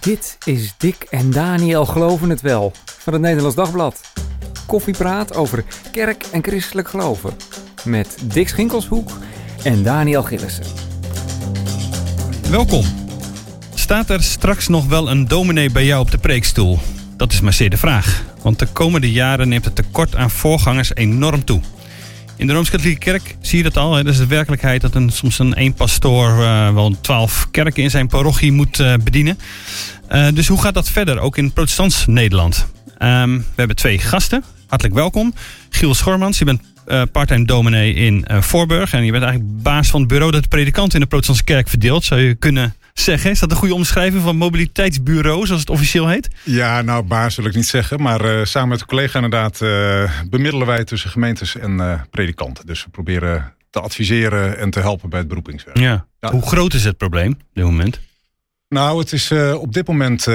Dit is Dick en Daniel Geloven het Wel van het Nederlands Dagblad. Koffiepraat over kerk en christelijk geloven. Met Dick Schinkelshoek en Daniel Gillissen. Welkom. Staat er straks nog wel een dominee bij jou op de preekstoel? Dat is maar zeer de vraag. Want de komende jaren neemt het tekort aan voorgangers enorm toe. In de Rooms-Katholieke Kerk zie je dat al. Hè? Dat is de werkelijkheid dat een, soms een één pastoor uh, wel twaalf kerken in zijn parochie moet uh, bedienen. Uh, dus hoe gaat dat verder, ook in protestants Nederland? Um, we hebben twee gasten. Hartelijk welkom. Giel Schormans, je bent parttime dominee in Voorburg. En je bent eigenlijk baas van het bureau dat de predikant in de protestantse kerk verdeelt. Zou je kunnen zeggen. Is dat een goede omschrijving van mobiliteitsbureau, zoals het officieel heet? Ja, nou, baas wil ik niet zeggen. Maar uh, samen met een collega inderdaad uh, bemiddelen wij tussen gemeentes en uh, predikanten. Dus we proberen te adviseren en te helpen bij het beroepingswerk. Ja. ja. Hoe groot is het probleem op dit moment? Nou, het is op dit moment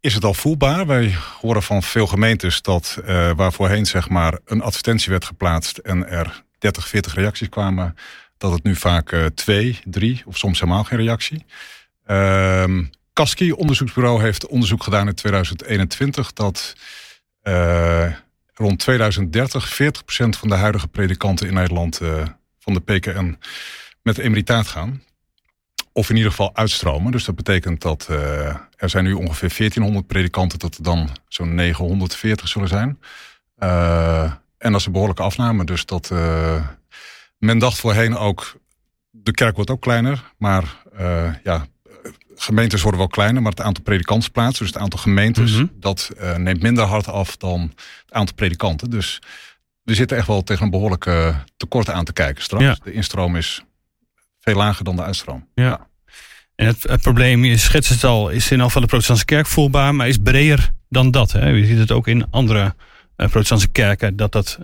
is het al voelbaar. Wij horen van veel gemeentes dat waar voorheen zeg maar een advertentie werd geplaatst en er 30, 40 reacties kwamen dat het nu vaak uh, twee, drie of soms helemaal geen reactie. Um, Kasky, onderzoeksbureau, heeft onderzoek gedaan in 2021 dat uh, rond 2030 40% van de huidige predikanten in Nederland uh, van de PKN met emeritaat gaan. Of in ieder geval uitstromen. Dus dat betekent dat er zijn nu ongeveer 1400 predikanten, dat er dan zo'n 940 zullen zijn. en dat is een behoorlijke afname, dus dat men dacht voorheen ook, de kerk wordt ook kleiner, maar ja, gemeentes worden wel kleiner, maar het aantal predikantsplaatsen, dus het aantal gemeentes, mm -hmm. dat uh, neemt minder hard af dan het aantal predikanten. Dus we zitten echt wel tegen een behoorlijke tekort aan te kijken straks. Ja. De instroom is veel lager dan de uitstroom. Ja. ja. En het, het, probleem, je schetst het al, is in afval de protestantse kerk voelbaar, maar is breder dan dat. Hè? Je ziet het ook in andere uh, protestantse kerken, dat dat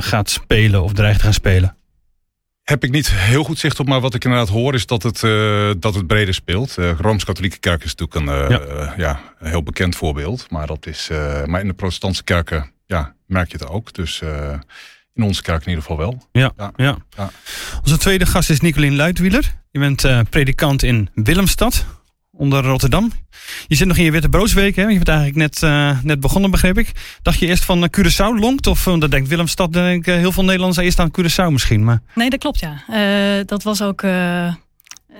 gaat spelen of dreigt te gaan spelen. Heb ik niet heel goed zicht op, maar wat ik inderdaad hoor is dat het, uh, dat het breder speelt. Uh, Rooms-Katholieke kerk is natuurlijk een, uh, ja. ja. een heel bekend voorbeeld. Maar, dat is, maar in de protestantse kerken ja, merk je het ook. Dus in onze kerk in ieder geval wel. Ja, ja. ja. ja. Onze tweede gast is Nicolien Luidwieler. Je bent predikant in Willemstad onder Rotterdam. Je zit nog in je witte broodsweek, hè? Je bent eigenlijk net, uh, net begonnen, begreep ik. Dacht je eerst van uh, Curaçao longt? Of uh, dat denkt Willemstad, denk ik, heel veel Nederlanders eerst aan Curaçao misschien. Maar... Nee, dat klopt, ja. dat was ook een,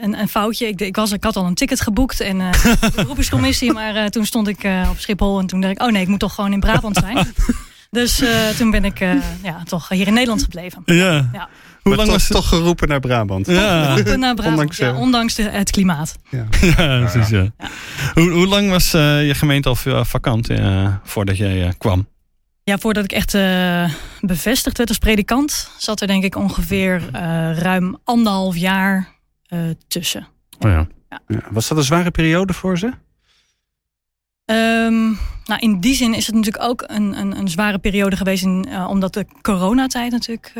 een, foutje. Ik, ik, was, ik had al een ticket geboekt en de beroepscommissie. maar toen stond ik op Schiphol en toen dacht ik, oh nee, ik moet toch gewoon in Brabant zijn. dus toen ben ik ja, toch hier in Nederland gebleven. Ja. ja. Hoe lang was het toch geroepen naar Brabant? Ja. Geroepen naar Brabant, ondanks, ja, ondanks de, het klimaat. Ja, ja precies. Ja. ja. Hoe, hoe, lang was uh, je gemeente al vakant uh, voordat jij uh, kwam? Ja, voordat ik echt bevestigd werd als predikant, zat er denk ik ongeveer ruim anderhalf jaar tussen. Oh ja. Was dat een zware periode voor ze? Um, nou, in die zin is het natuurlijk ook een, een, een zware periode geweest, in, omdat de coronatijd natuurlijk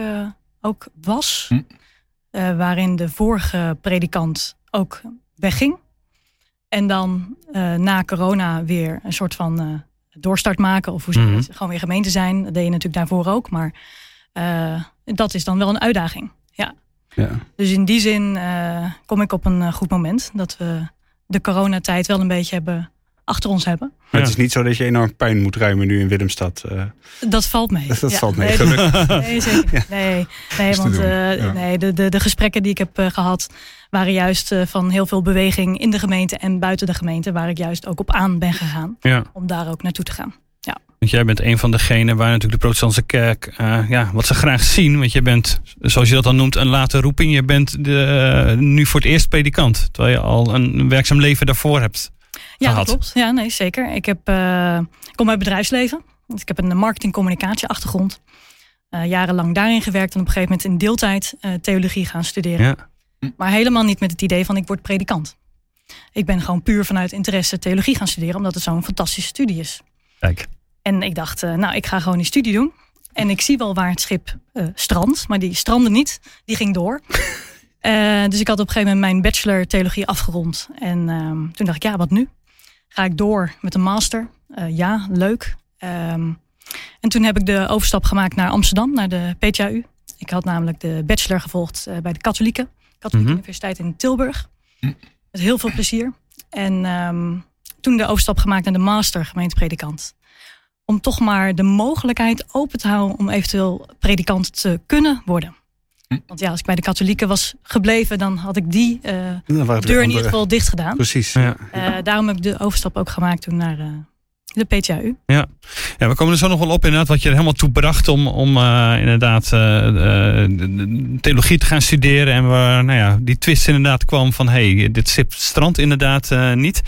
ook was. Hm. Uh, waarin de vorige predikant ook wegging. En dan uh, na corona weer een soort van uh, doorstart maken. Of hoe ze mm gewoon weer gemeente zijn. Dat deed je natuurlijk daarvoor ook. Maar dat is dan wel een uitdaging. Ja. ja. Dus in die zin kom ik op een goed moment. Dat we de coronatijd wel een beetje hebben achter ons hebben. Maar het is niet zo dat je enorm pijn moet ruimen nu in Willemstad. Uh... Dat valt mee. Dat, ja. valt mee, nee, gelukkig. Nee, zeker. Ja. Nee, nee want uh, ja. nee, de, de, de gesprekken die ik heb uh, gehad... waren juist van heel veel beweging in de gemeente en buiten de gemeente... waar ik juist ook op aan ben gegaan. Om daar ook naartoe te gaan. Ja. Want jij bent een van degenen waar natuurlijk de protestantse kerk... ja, wat ze graag zien. Want je bent, zoals je dat dan noemt, een late roeping. Je bent de, nu voor het eerst predikant. Terwijl je al een werkzaam leven daarvoor hebt ja, dat klopt. Ja, nee, zeker. Ik, heb, uh, ik kom uit bedrijfsleven. Dus ik heb een marketing-communicatie achtergrond. Uh, jarenlang daarin gewerkt en op een gegeven moment in deeltijd uh, theologie gaan studeren. Ja. Maar helemaal niet met het idee van ik word predikant. Ik ben gewoon puur vanuit interesse theologie gaan studeren, omdat het zo'n fantastische studie is. Kijk. En ik dacht, nou, ik ga gewoon die studie doen. En ik zie wel waar het schip strandt, maar die strandde niet. Die ging door. Dus ik had op een gegeven moment mijn bachelor theologie afgerond. En ehm, toen dacht ik, ja, wat nu? Ga ik door met een master? Uh, ja, leuk. Um, en toen heb ik de overstap gemaakt naar Amsterdam, naar de PTAU. Ik had namelijk de bachelor gevolgd uh, bij de Katholieke, Katholieke mm -hmm. Universiteit in Tilburg. Met heel veel plezier. En um, toen de overstap gemaakt naar de master gemeentepredikant. Om toch maar de mogelijkheid open te houden om eventueel predikant te kunnen worden. Hm. Want ja, als ik bij de katholieken was gebleven, dan had ik die uh, deur in ieder geval dicht gedaan. Precies. Ja. Eh, daarom heb ik de overstap ook gemaakt toen naar eh, de PTAU. Ja, we komen er zo nog wel op inderdaad wat je er helemaal toe bracht om, om eh, inderdaad eh, eh, de- de theologie te gaan studeren. En waar nou ja, die twist inderdaad kwam van hey, dit zit strand inderdaad eh, niet.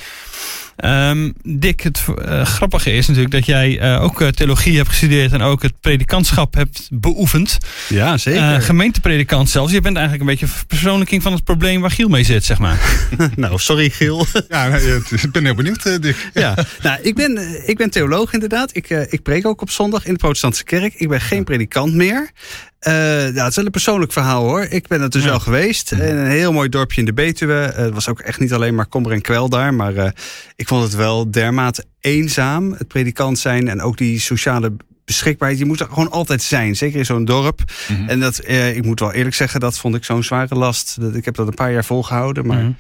Ehm, Dick, het eh, grappige is natuurlijk dat jij eh, ook eh, theologie hebt gestudeerd en ook het predikantschap hebt beoefend. Ja, zeker. Gemeentepredikant zelfs. Je bent eigenlijk een beetje verpersoonlijking van het probleem waar Giel mee zit, zeg maar. nou, sorry Giel. Ja, ik ben heel benieuwd, Dick. ja, nou, ik ben, ik ben theoloog inderdaad. Ik, ik preek ook op zondag in de protestantse kerk. Ik ben geen predikant meer. Eh nou, het is wel een persoonlijk verhaal hoor. Ik ben het dus Ja. wel geweest. In een heel mooi dorpje in de Betuwe. Eh, het was ook echt niet alleen maar kommer en kwel daar. Maar eh, ik vond het wel dermate eenzaam. Het predikant zijn en ook die sociale beschikbaarheid. Je moet er gewoon altijd zijn. Zeker in zo'n dorp. Mhm. En dat, ik moet wel eerlijk zeggen, dat vond ik zo'n zware last. Dat, ik heb dat een paar jaar volgehouden. Maar Mhm.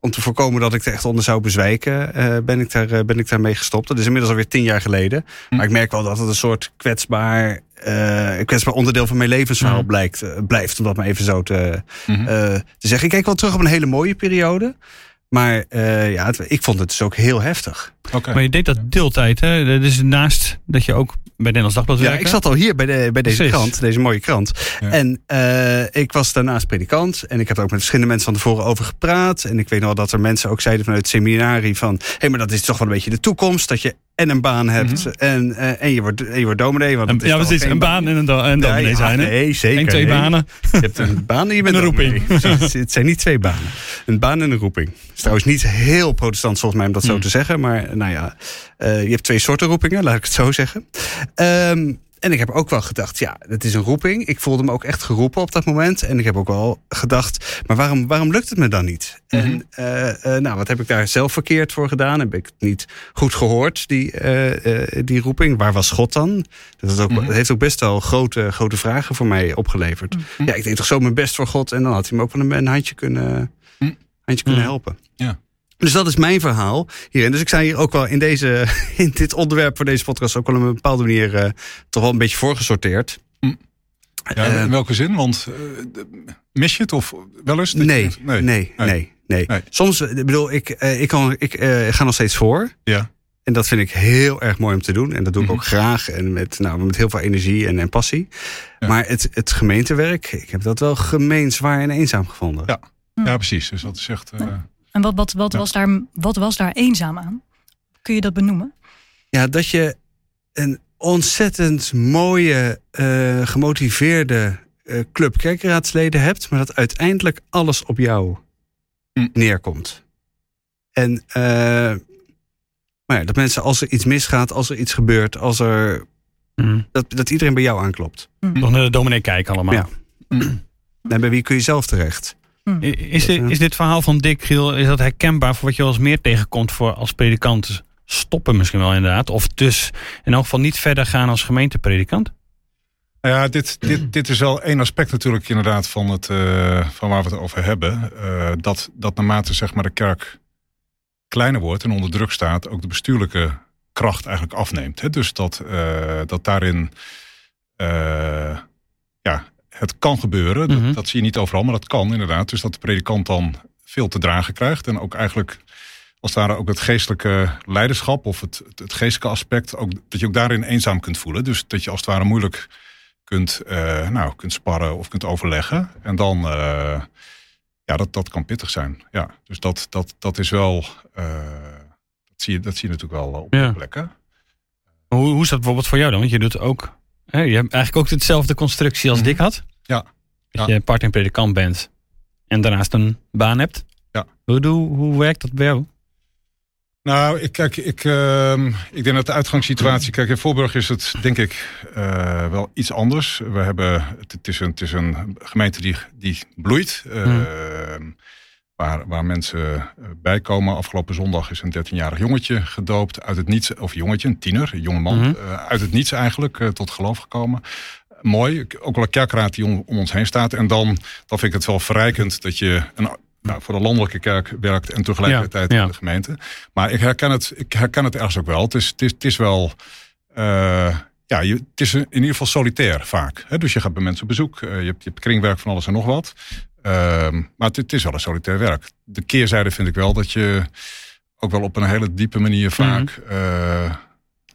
Om te voorkomen dat ik er echt onder zou bezwijken, eh, ben, ik daar, eh, ben ik daarmee gestopt. Dat is inmiddels alweer tien jaar geleden. Maar ik merk wel dat het een soort kwetsbaar, eh, kwetsbaar onderdeel van mijn levensverhaal Mhm. blijkt, blijft. Om dat maar even zo te, eh, te zeggen. Ik kijk wel terug op een hele mooie periode. Maar eh, ja, het- ik vond het dus ook heel heftig. Oké. Maar je deed dat deeltijd, hè? Dus naast dat je ook bij Nederlands Dagblad Ja, werkte. ik zat al hier bij, de, bij deze Precies. krant, deze mooie krant. Ja. En eh, ik was daarnaast predikant. En ik heb er ook met verschillende mensen van tevoren over gepraat. En ik weet nog wel dat er mensen ook zeiden vanuit het seminarie van... hé, hey, maar dat is toch wel een beetje de toekomst. Dat je en een baan hebt en, eh, en, je wordt, en je wordt dominee. Want het is ja, precies. Een baan en een, do- en dominee ja, zijn, hè? Nee, zeker. Eén, twee nee. banen. Je hebt een baan en je bent een dominee. roeping. Precies. Het zijn niet twee banen. Een baan en een roeping. Het is trouwens niet heel protestant volgens mij om dat zo Hmm. te zeggen. Maar nou ja, eh, je hebt twee soorten roepingen, laat ik het zo zeggen. Ehm, en ik heb ook wel gedacht, ja, het is een roeping. Ik voelde me ook echt geroepen op dat moment. En ik heb ook wel gedacht, maar waarom, waarom lukt het me dan niet? Mhm. En eh, eh, nou, wat heb ik daar zelf verkeerd voor gedaan? Heb ik het niet goed gehoord, die, eh, die roeping? Waar was God dan? Dat, is ook, Mhm. dat heeft ook best wel grote, grote vragen voor mij opgeleverd. Ja, ik deed toch zo mijn best voor God. En dan had hij me ook wel een, een handje kunnen, handje kunnen helpen. Ja. Dus dat is mijn verhaal hierin. Dus ik sta hier ook wel in, deze, in dit onderwerp voor deze podcast ook wel op een bepaalde manier eh, toch wel een beetje voorgesorteerd. Ja, Eh, in welke zin? Want eh, mis je het of wel eens? je nee, nee, nee, nee, nee, Nee. Soms, ik bedoel, ik, eh, ik, kan, ik eh, ga nog steeds voor. Ja. En dat vind ik heel erg mooi om te doen. En dat doe ik Mhm. ook graag. En met, nou, met heel veel energie en, en passie. Ja. Maar het, het gemeentewerk, ik heb dat wel gemeen, zwaar en eenzaam gevonden. Ja. Ja, precies. Dus dat is echt... eh, En wat, wat, wat, Ja. was daar, wat was daar eenzaam aan? Kun je dat benoemen? Ja, dat je een ontzettend mooie, eh, gemotiveerde eh, club kerkraadsleden hebt, maar dat uiteindelijk alles op jou Hm. neerkomt. En eh, maar ja, dat mensen, als er iets misgaat, als er iets gebeurt, als er, Mhm. dat, dat iedereen bij jou aanklopt. Nog naar de dominee kijken allemaal. Ja. En bij wie kun je zelf terecht? Hm. I- Is dit, is dit verhaal van Dick Giel, is dat herkenbaar voor wat je wel eens meer tegenkomt voor als predikant? Stoppen misschien wel inderdaad. Of dus in elk geval niet verder gaan als gemeentepredikant? Nou ja, dit, dit, dit is wel één aspect natuurlijk inderdaad van, het, eh, van waar we het over hebben. Eh, dat, dat naarmate zeg maar, de kerk kleiner wordt en onder druk staat, ook de bestuurlijke kracht eigenlijk afneemt. Hè? Dus dat, eh, dat daarin eh, het kan gebeuren. Mhm. dat, dat zie je niet overal, maar dat kan inderdaad. Dus dat de predikant dan veel te dragen krijgt. En ook eigenlijk als het ware ook het geestelijke leiderschap of het, het, het geestelijke aspect, ook, dat je ook daarin eenzaam kunt voelen. Dus dat je als het ware moeilijk kunt, eh, nou, kunt sparren of kunt overleggen. En dan, eh, ja, dat, dat kan pittig zijn. Ja, dus dat, dat, dat is wel, eh, dat, zie je, dat zie je natuurlijk wel op Ja. plekken. Hoe, hoe is dat bijvoorbeeld voor jou dan? Want je doet ook, je hebt eigenlijk ook dezelfde constructie als Mhm. Dick had. Ja. Dat Ja. je part-time predikant bent en daarnaast een baan hebt. Ja. Hoe, hoe, hoe werkt dat bij jou? Nou, ik, kijk, ik, ehm, ik denk dat de uitgangssituatie... Kijk, in Voorburg is het denk ik eh, wel iets anders. We hebben, het, is een, het is een gemeente die, die bloeit. ehm, waar, waar mensen eh, bij komen. Afgelopen zondag is een 13-jarig jongetje gedoopt uit het niets. Of jongetje, een tiener, een jongeman. Mhm. eh, uit het niets eigenlijk eh, tot geloof gekomen. Mooi, ook wel een kerkraad die om, om ons heen staat. En dan, dan vind ik het wel verrijkend dat je een, nou, voor de landelijke kerk werkt en tegelijkertijd in de gemeente. Maar ik herken het, ik herken het ergens ook wel. Het is, het is, het is wel. Uh, ja, je, het is in ieder geval solitair vaak. Hè? Dus je gaat bij mensen op bezoek. Uh, je, hebt, je hebt kringwerk van alles en nog wat. Uh, maar het, het, is wel een solitair werk. De keerzijde vind ik wel dat je ook wel op een hele diepe manier vaak. Mm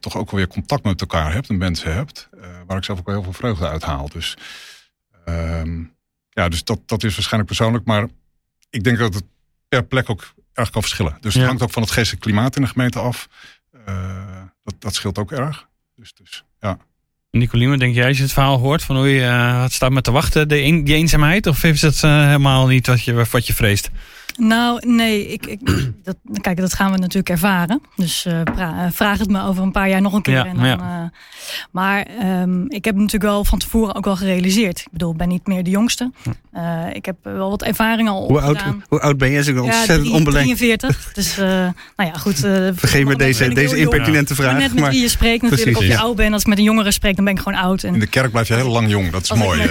toch ook wel weer contact met elkaar hebt en mensen hebt. waar ik zelf ook wel heel veel vreugde uit haal. Dus, ehm, ja, dus dat, dat is waarschijnlijk persoonlijk. Maar ik denk dat het per plek ook erg kan verschillen. Dus het hangt ook van het geestelijk klimaat in de gemeente af. Uh, dat, dat scheelt ook erg. Dus, dus ja. Nicolien, denk jij als je het verhaal hoort van hoe je uh, staat met te wachten, de die eenzaamheid? Of is dat uh, helemaal niet wat je, wat je vreest? Nou, nee. Ik, ik, dat, kijk, dat gaan we natuurlijk ervaren. Dus uh, vraag het me over een paar jaar nog een keer. en dan, ja. uh, maar um, ik heb natuurlijk wel van tevoren ook wel gerealiseerd. Ik bedoel, ik ben niet meer de jongste. Uh, ik heb wel wat ervaring al hoe oud, hoe oud ben je? Is ontzettend ja, onbelangrijk. 43. dus, nou ja, goed. Vergeet me deze, deze impertinente vraag. Net met wie je spreekt natuurlijk. Precies, of je oud bent. Als ik met een jongere spreek, dan ben ik gewoon oud. En, In de kerk blijf je heel lang jong. Dat is mooi.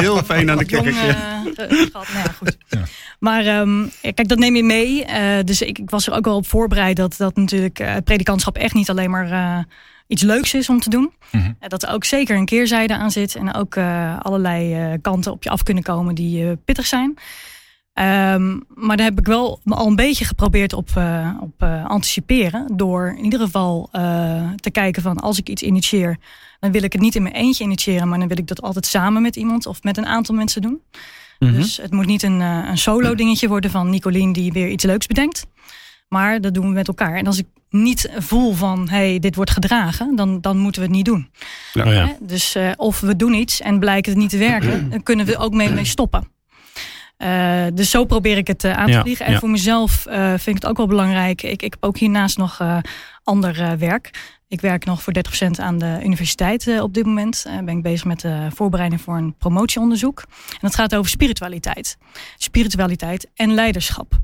heel fijn aan de kerk. Gehad. Nou ja, goed. Maar um, kijk, dat neem je mee. Uh, dus ik, ik, was er ook wel op voorbereid dat, dat natuurlijk uh, predikantschap echt niet alleen maar uh, iets leuks is om te doen. Mm -hmm. dat er ook zeker een keerzijde aan zit. En ook allerlei kanten op je af kunnen komen die pittig zijn. Um, maar daar heb ik wel al een beetje geprobeerd op, op anticiperen. Door in ieder geval te kijken van als ik iets initieer, dan wil ik het niet in mijn eentje initiëren, maar dan wil ik dat altijd samen met iemand of met een aantal mensen doen. Mm -hmm. Dus het moet niet een, uh, een solo dingetje worden van Nicolien die weer iets leuks bedenkt. Maar dat doen we met elkaar. En als ik niet voel van, hey, dit wordt gedragen, dan, dan moeten we het niet doen. Ja. Dus uh, of we doen iets en blijkt het niet te werken, dan kunnen we ook mee, mee stoppen. Uh, dus zo probeer ik het uh, aan te vliegen. Ja, en voor mezelf vind ik het ook wel belangrijk. Ik, ik heb ook hiernaast nog ander werk. Ik werk nog voor 30% aan de universiteit op dit moment. Ben ik bezig met de voorbereiding voor een promotieonderzoek. En dat gaat over spiritualiteit. Spiritualiteit en leiderschap.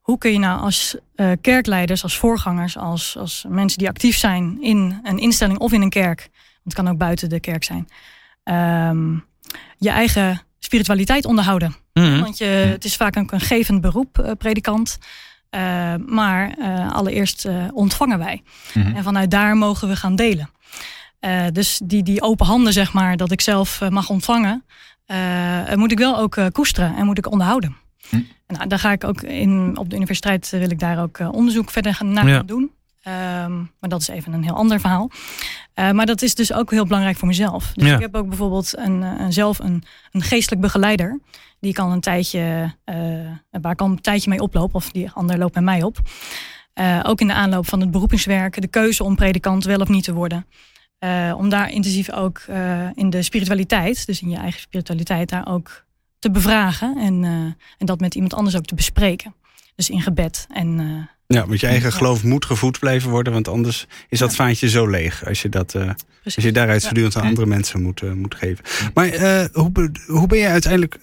Hoe kun je nou als kerkleiders, als voorgangers, als, als mensen die actief zijn in een instelling of in een kerk, want het kan ook buiten de kerk zijn, um, je eigen spiritualiteit onderhouden? Mm -hmm. Want je, het is vaak ook een gevend beroep, predikant. Uh, maar uh, allereerst uh, ontvangen wij. Mm -hmm. En vanuit daar mogen we gaan delen. dus die, die open handen, zeg maar, dat ik zelf mag ontvangen, moet ik wel ook koesteren en moet ik onderhouden. Mm. Nou, daar ga ik ook in, op de universiteit wil ik daar ook onderzoek verder naar ja. doen. Um, maar dat is even een heel ander verhaal. Uh, maar dat is dus ook heel belangrijk voor mezelf. Dus ja. ik heb ook bijvoorbeeld een, een zelf een, een, geestelijk begeleider. Die kan een tijdje, uh, waar ik al een tijdje mee oploop. Of die ander loopt met mij op. Uh, ook in de aanloop van het beroepingswerk. De keuze om predikant wel of niet te worden. om daar intensief ook in de spiritualiteit. Dus in je eigen spiritualiteit daar ook te bevragen. En, en dat met iemand anders ook te bespreken. Dus in gebed en ja, want je eigen geloof moet gevoed blijven worden, want anders is dat vaantje zo leeg. Als je, dat, uh, als je daaruit voortdurend aan andere mensen moet, uh, moet geven. Maar uh, hoe, hoe ben je uiteindelijk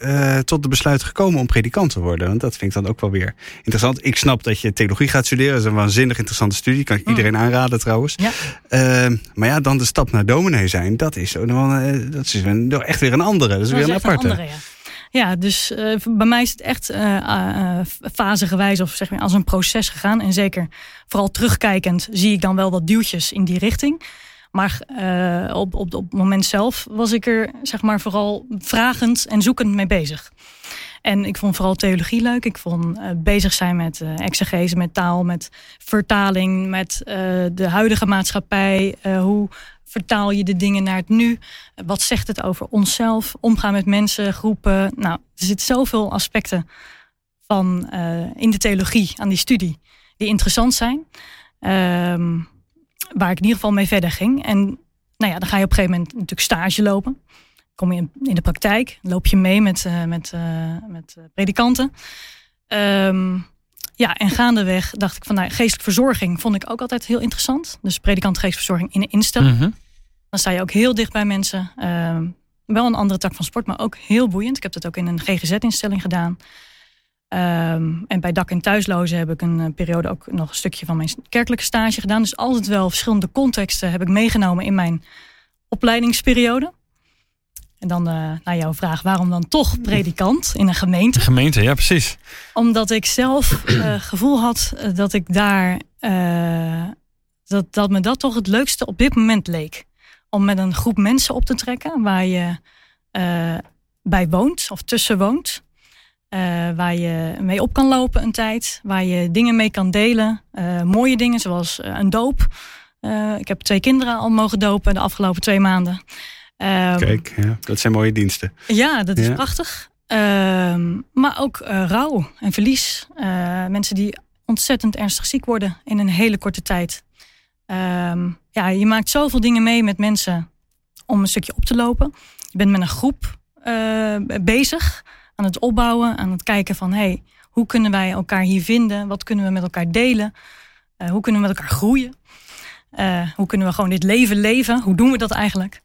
tot de besluit gekomen om predikant te worden? Want dat vind ik dan ook wel weer interessant. Ik snap dat je theologie gaat studeren. Dat is een waanzinnig interessante studie. Kan ik iedereen aanraden trouwens. Ja. Maar ja, dan de stap naar dominee zijn, dat is, dat is echt weer een andere. Dat is weer een aparte. Een andere, ja. Ja, dus uh, bij mij is het echt uh, uh, fasegewijs of zeg maar als een proces gegaan. En zeker vooral terugkijkend zie ik dan wel wat duwtjes in die richting. Maar op, op, op het moment zelf was ik er zeg maar vooral vragend en zoekend mee bezig. En ik vond vooral theologie leuk. Ik vond bezig zijn met exegese, met taal, met vertaling, met de huidige maatschappij. hoe vertaal je de dingen naar het nu? Wat zegt het over onszelf? Omgaan met mensen, groepen. Nou, er zitten zoveel aspecten van uh, in de theologie aan die studie die interessant zijn. Um, waar ik in ieder geval mee verder ging. En nou ja, dan ga je op een gegeven moment natuurlijk stage lopen. Kom je in, de praktijk, loop je mee met, uh, met, uh, met predikanten. Um, ja, en gaandeweg dacht ik van nou, geestelijke verzorging vond ik ook altijd heel interessant. Dus predikant geestverzorging in een instelling. Mm -hmm. Dan sta je ook heel dicht bij mensen. Uh, wel een andere tak van sport, maar ook heel boeiend. Ik heb dat ook in een GGZ-instelling gedaan. Um, en bij dak- en thuislozen heb ik een uh, periode ook nog een stukje van mijn kerkelijke stage gedaan. Dus altijd wel verschillende contexten heb ik meegenomen in mijn opleidingsperiode. En dan uh, naar jouw vraag, waarom dan toch predikant in een gemeente? Gemeente, ja, precies. Omdat ik zelf uh, gevoel had dat ik daar. dat, dat me dat toch het leukste op dit moment leek. Om met een groep mensen op te trekken waar je bij woont of tussen woont. waar je mee op kan lopen een tijd. Waar je dingen mee kan delen. mooie dingen zoals een doop. ik heb twee kinderen al mogen dopen de afgelopen twee maanden. Um, Kijk, ja, dat zijn mooie diensten. Ja, dat is prachtig. Um, maar ook uh, rouw en verlies. Uh, mensen die ontzettend ernstig ziek worden in een hele korte tijd. Um, ja, je maakt zoveel dingen mee met mensen om een stukje op te lopen. Je bent met een groep uh, bezig, aan het opbouwen, aan het kijken van hey, hoe kunnen wij elkaar hier vinden? Wat kunnen we met elkaar delen? hoe kunnen we met elkaar groeien? hoe kunnen we gewoon dit leven leven? Hoe doen we dat eigenlijk?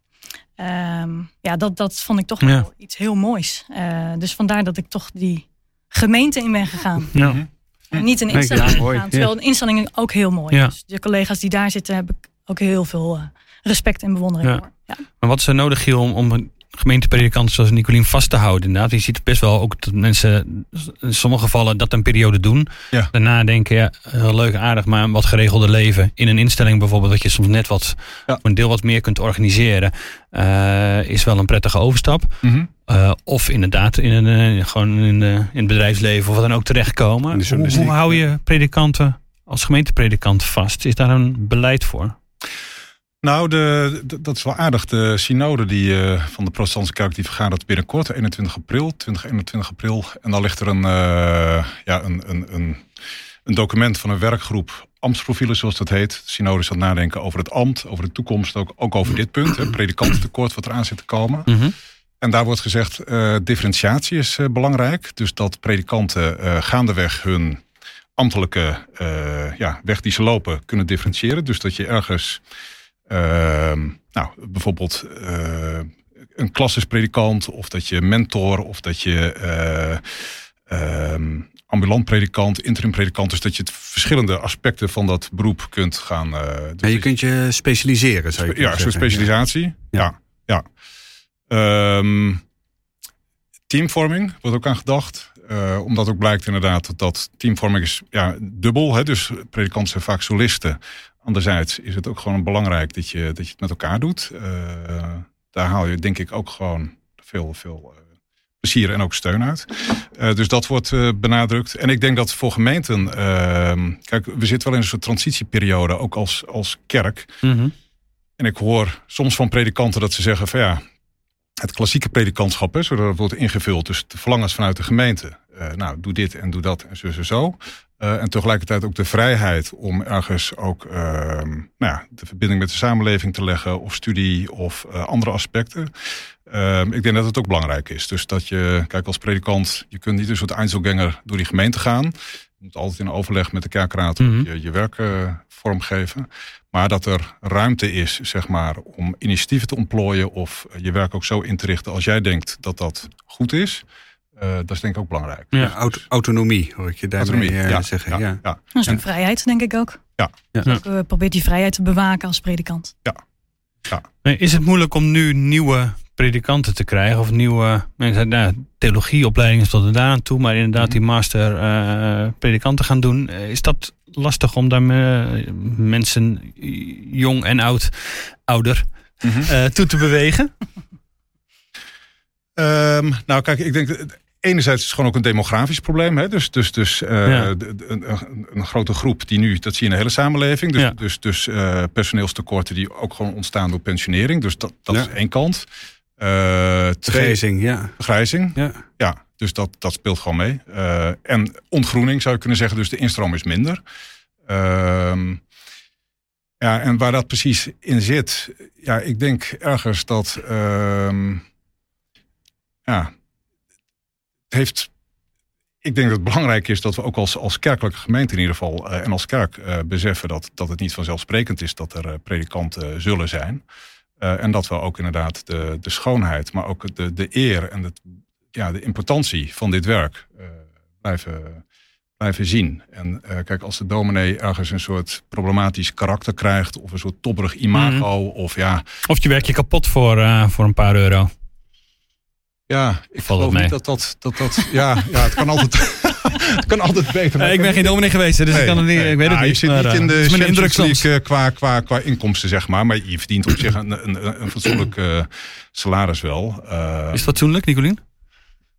Um, ja, dat, dat vond ik toch wel iets heel moois. Uh, dus vandaar dat ik toch die gemeente in ben gegaan. Ja. En niet een instelling ja, gegaan, terwijl een instelling ook heel mooi ja. Dus de collega's die daar zitten, heb ik ook heel veel uh, respect en bewondering voor. Ja. Maar wat is er nodig, Giel, om, om gemeentepredikanten zoals Nicolien vast te houden. Inderdaad, je ziet best wel ook dat mensen in sommige gevallen dat een periode doen. Ja. Daarna denken, ja, heel leuk, aardig, maar een wat geregelde leven. In een instelling bijvoorbeeld, dat je soms net wat, een deel wat meer kunt organiseren, uh, is wel een prettige overstap. Mm uh, of inderdaad in, een, uh, gewoon in, in het bedrijfsleven of wat dan ook terechtkomen. Hoe, hoe hou je predikanten als gemeentepredikant vast? Is daar een beleid voor? Nou, de, dat is wel aardig. De synode die, uh, van de protestantse kerk die vergadert binnenkort, 21 april, 20, 21 april. En dan ligt er een, uh, ja, een, een, een, een, document van een werkgroep ambtsprofielen, zoals dat heet. De synode is aan het nadenken over het ambt, over de toekomst, ook, ook over dit punt. Het predikantentekort wat eraan zit te komen. Mm -hmm. En daar wordt gezegd, uh, differentiatie is belangrijk. Dus dat predikanten gaandeweg hun ambtelijke ja, weg die ze lopen kunnen differentiëren. Dus dat je ergens nou, bijvoorbeeld uh, een klassisch predikant, of dat je mentor, of dat je um, ambulant predikant, interim predikant. Dus dat je het verschillende aspecten van dat beroep kunt gaan. Uh, ja, je kunt je specialiseren, zou je Ja, soort specialisatie. Ja, ja. ja. Um, teamvorming wordt ook aan gedacht. Uh, omdat ook blijkt inderdaad dat, teamvorming is ja, dubbel. Hè? Dus predikanten zijn vaak solisten. Anderzijds is het ook gewoon belangrijk dat je, dat je het met elkaar doet. Uh, daar haal je denk ik ook gewoon veel, veel uh, plezier en ook steun uit. Uh, dus dat wordt benadrukt. En ik denk dat voor gemeenten... kijk, we zitten wel in een soort transitieperiode, ook als, als kerk. Mm -hmm. En ik hoor soms van predikanten dat ze zeggen van ja... Het klassieke predikantschap, hè, zodat het wordt ingevuld. Dus de verlangens vanuit de gemeente. nou, doe dit en doe dat en zo en zo. Uh, en tegelijkertijd ook de vrijheid om ergens ook uh, nou ja, de verbinding met de samenleving te leggen, of studie of uh, andere aspecten. Ehm, ik denk dat het ook belangrijk is. Dus dat je, kijk, als predikant, je kunt niet een soort Einzelganger door die gemeente gaan. Je moet altijd in overleg met de kerkraad mm -hmm. je, je werk eh, vormgeven. Maar dat er ruimte is, zeg maar, om initiatieven te ontplooien of je werk ook zo in te richten als jij denkt dat dat goed is. Uh, dat is denk ik ook belangrijk. Ja, auto autonomie hoor ik je daarmee uh, ja, zeggen. Ja, ja. Dat is een vrijheid, denk ik ook. Ja. ja. Dus uh, probeert die vrijheid te bewaken als predikant. Ja. ja. Is het moeilijk om nu nieuwe predikanten te krijgen? Of nieuwe mensen, nou, theologieopleidingen tot en daar aan toe, maar inderdaad die master predikanten gaan doen. Is dat lastig om daar mensen jong en oud, ouder, mm -hmm. toe te bewegen? Um, nou, kijk, ik denk enerzijds is het gewoon ook een demografisch probleem. Hè? Dus, dus, dus uh, een, een, grote groep die nu, dat zie je in de hele samenleving. Dus, dus, dus uh, personeelstekorten die ook gewoon ontstaan door pensionering. Dus dat, dat ja. is één kant. Vergrijzing, ja. Vergrijzing, ja. ja. Dus dat, dat speelt gewoon mee. en ontgroening zou je kunnen zeggen, dus de instroom is minder. Ehm, ja, en waar dat precies in zit, ja, ik denk ergens dat ehm, ja, het heeft. Ik denk dat het belangrijk is dat we ook als, als kerkelijke gemeente in ieder geval uh, en als kerk uh, beseffen dat, dat het niet vanzelfsprekend is dat er uh, predikanten zullen zijn. En dat we ook inderdaad de, de schoonheid, maar ook de, de eer en het, ja, de importantie van dit werk blijven, blijven zien. En kijk, als de dominee ergens een soort problematisch karakter krijgt, of een soort tobberig imago, mm -hmm. of ja. Of je werk je kapot voor, voor een paar euro. Ja, ik Valt geloof niet dat dat... dat, dat ja, ja, het kan altijd, het kan altijd beter. maar ik ben geen dominee geweest, dus ik Nee, kan het niet. nee. Ik weet het Ja, niet. Je zit maar, niet eh, in de mijn indruk Champions. League eh, qua, qua, qua inkomsten, zeg maar. Maar je verdient op zich een, een, een fatsoenlijk eh, salaris wel. Eh, Is het fatsoenlijk, Nicolien?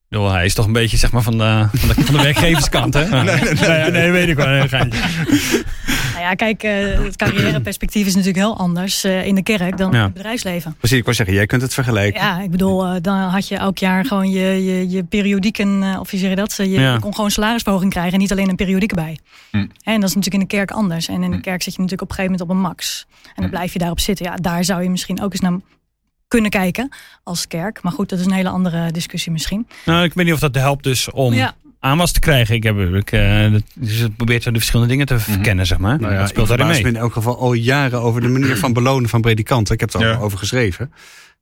Bedoel, hij is toch een beetje zeg maar, van, de, van, de, van de werkgeverskant, hè? Nee, nee, nee, weet ik wel. Ja, kijk, eh, het carrièreperspectief is natuurlijk heel anders eh, in de kerk dan Ja. in het bedrijfsleven. Precies, ik wou zeggen, jij kunt het vergelijken. Ja, ik bedoel, eh, dan had je elk jaar gewoon je, je, je periodieken, of je zeg je dat, je, Ja. je kon gewoon salarisverhoging krijgen en niet alleen een periodiek erbij. Hm. En dat is natuurlijk in de kerk anders. En in de Hm. kerk zit je natuurlijk op een gegeven moment op een max. En dan Hm. blijf je daarop zitten. Ja, daar zou je misschien ook eens naar kunnen kijken als kerk. Maar goed, dat is een hele andere discussie misschien. Nou, ik weet niet of dat helpt dus om Ja. Aanwas te krijgen. Ik heb ik, eh, dat- dus het probeert zo de verschillende dingen te verkennen, zeg maar. Nou ja, dat speelt ik daarin mee. me in elk geval al jaren over de manier van belonen van predikanten. Ik heb er al Ja. over geschreven.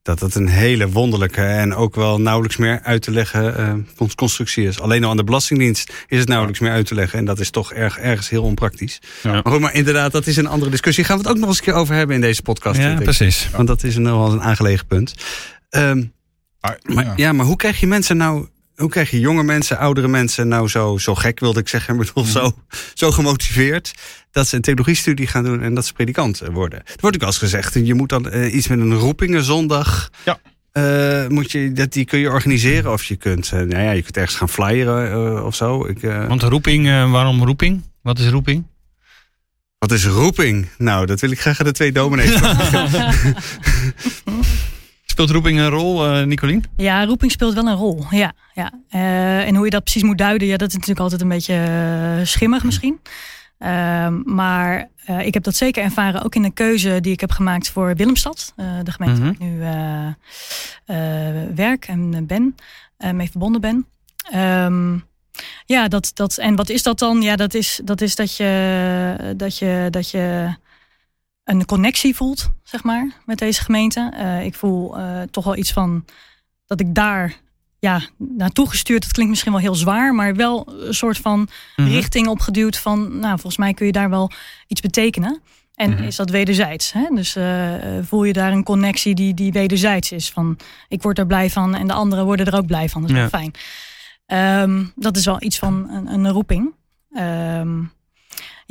Dat het een hele wonderlijke en ook wel nauwelijks meer uit te leggen eh, cons- constructie is. Alleen al aan de Belastingdienst is het nauwelijks meer uit te leggen. En dat is toch erg, ergens heel onpraktisch. Ja. Maar goed, maar inderdaad, dat is een andere discussie. Gaan we het ook nog eens een keer over hebben in deze podcast. Ja, denk ik. precies. Want dat is nog wel een aangelegen punt. Ehm, maar, ja. maar hoe krijg je mensen nou... Hoe krijg je jonge mensen, oudere mensen nou zo, zo gek, wilde ik zeggen. Ik bedoel, zo, zo gemotiveerd dat ze een theologiestudie gaan doen en dat ze predikant worden. Er wordt ook wel eens gezegd, je moet dan eh, iets met een roepingenzondag. Ja. eh, moet je, dat, die kun je organiseren of je kunt, eh, nou ja, je kunt ergens gaan flyeren of zo. Ik, Want roeping, waarom roeping? Wat is roeping? wat is roeping? Nou, dat wil ik graag aan de twee dominees. Speelt roeping een rol, Nicolien? Ja, roeping speelt wel een rol. Ja, ja. Eh, en hoe je dat precies moet duiden, ja, dat is natuurlijk altijd een beetje eh, schimmig misschien. Ehm, maar ik heb dat zeker ervaren ook in de keuze die ik heb gemaakt voor Willemstad. de gemeente waar ik nu werk en ben, mee verbonden ben. Ehm, ja, dat, dat, en wat is dat dan? Ja, dat is dat, is dat, je, dat, je, dat je een connectie voelt, zeg maar, met deze gemeente. Eh, ik voel eh, toch wel iets van dat ik daar ja, naartoe gestuurd. Dat klinkt misschien wel heel zwaar, maar wel een soort van Mhm. richting opgeduwd van, nou, volgens mij kun je daar wel iets betekenen. En Mhm. is dat wederzijds? Hè? Dus eh, voel je daar een connectie die, die wederzijds is? Van ik word er blij van en de anderen worden er ook blij van. Dat is Ja. wel fijn. Ehm, dat is wel iets van een, een roeping. Ehm,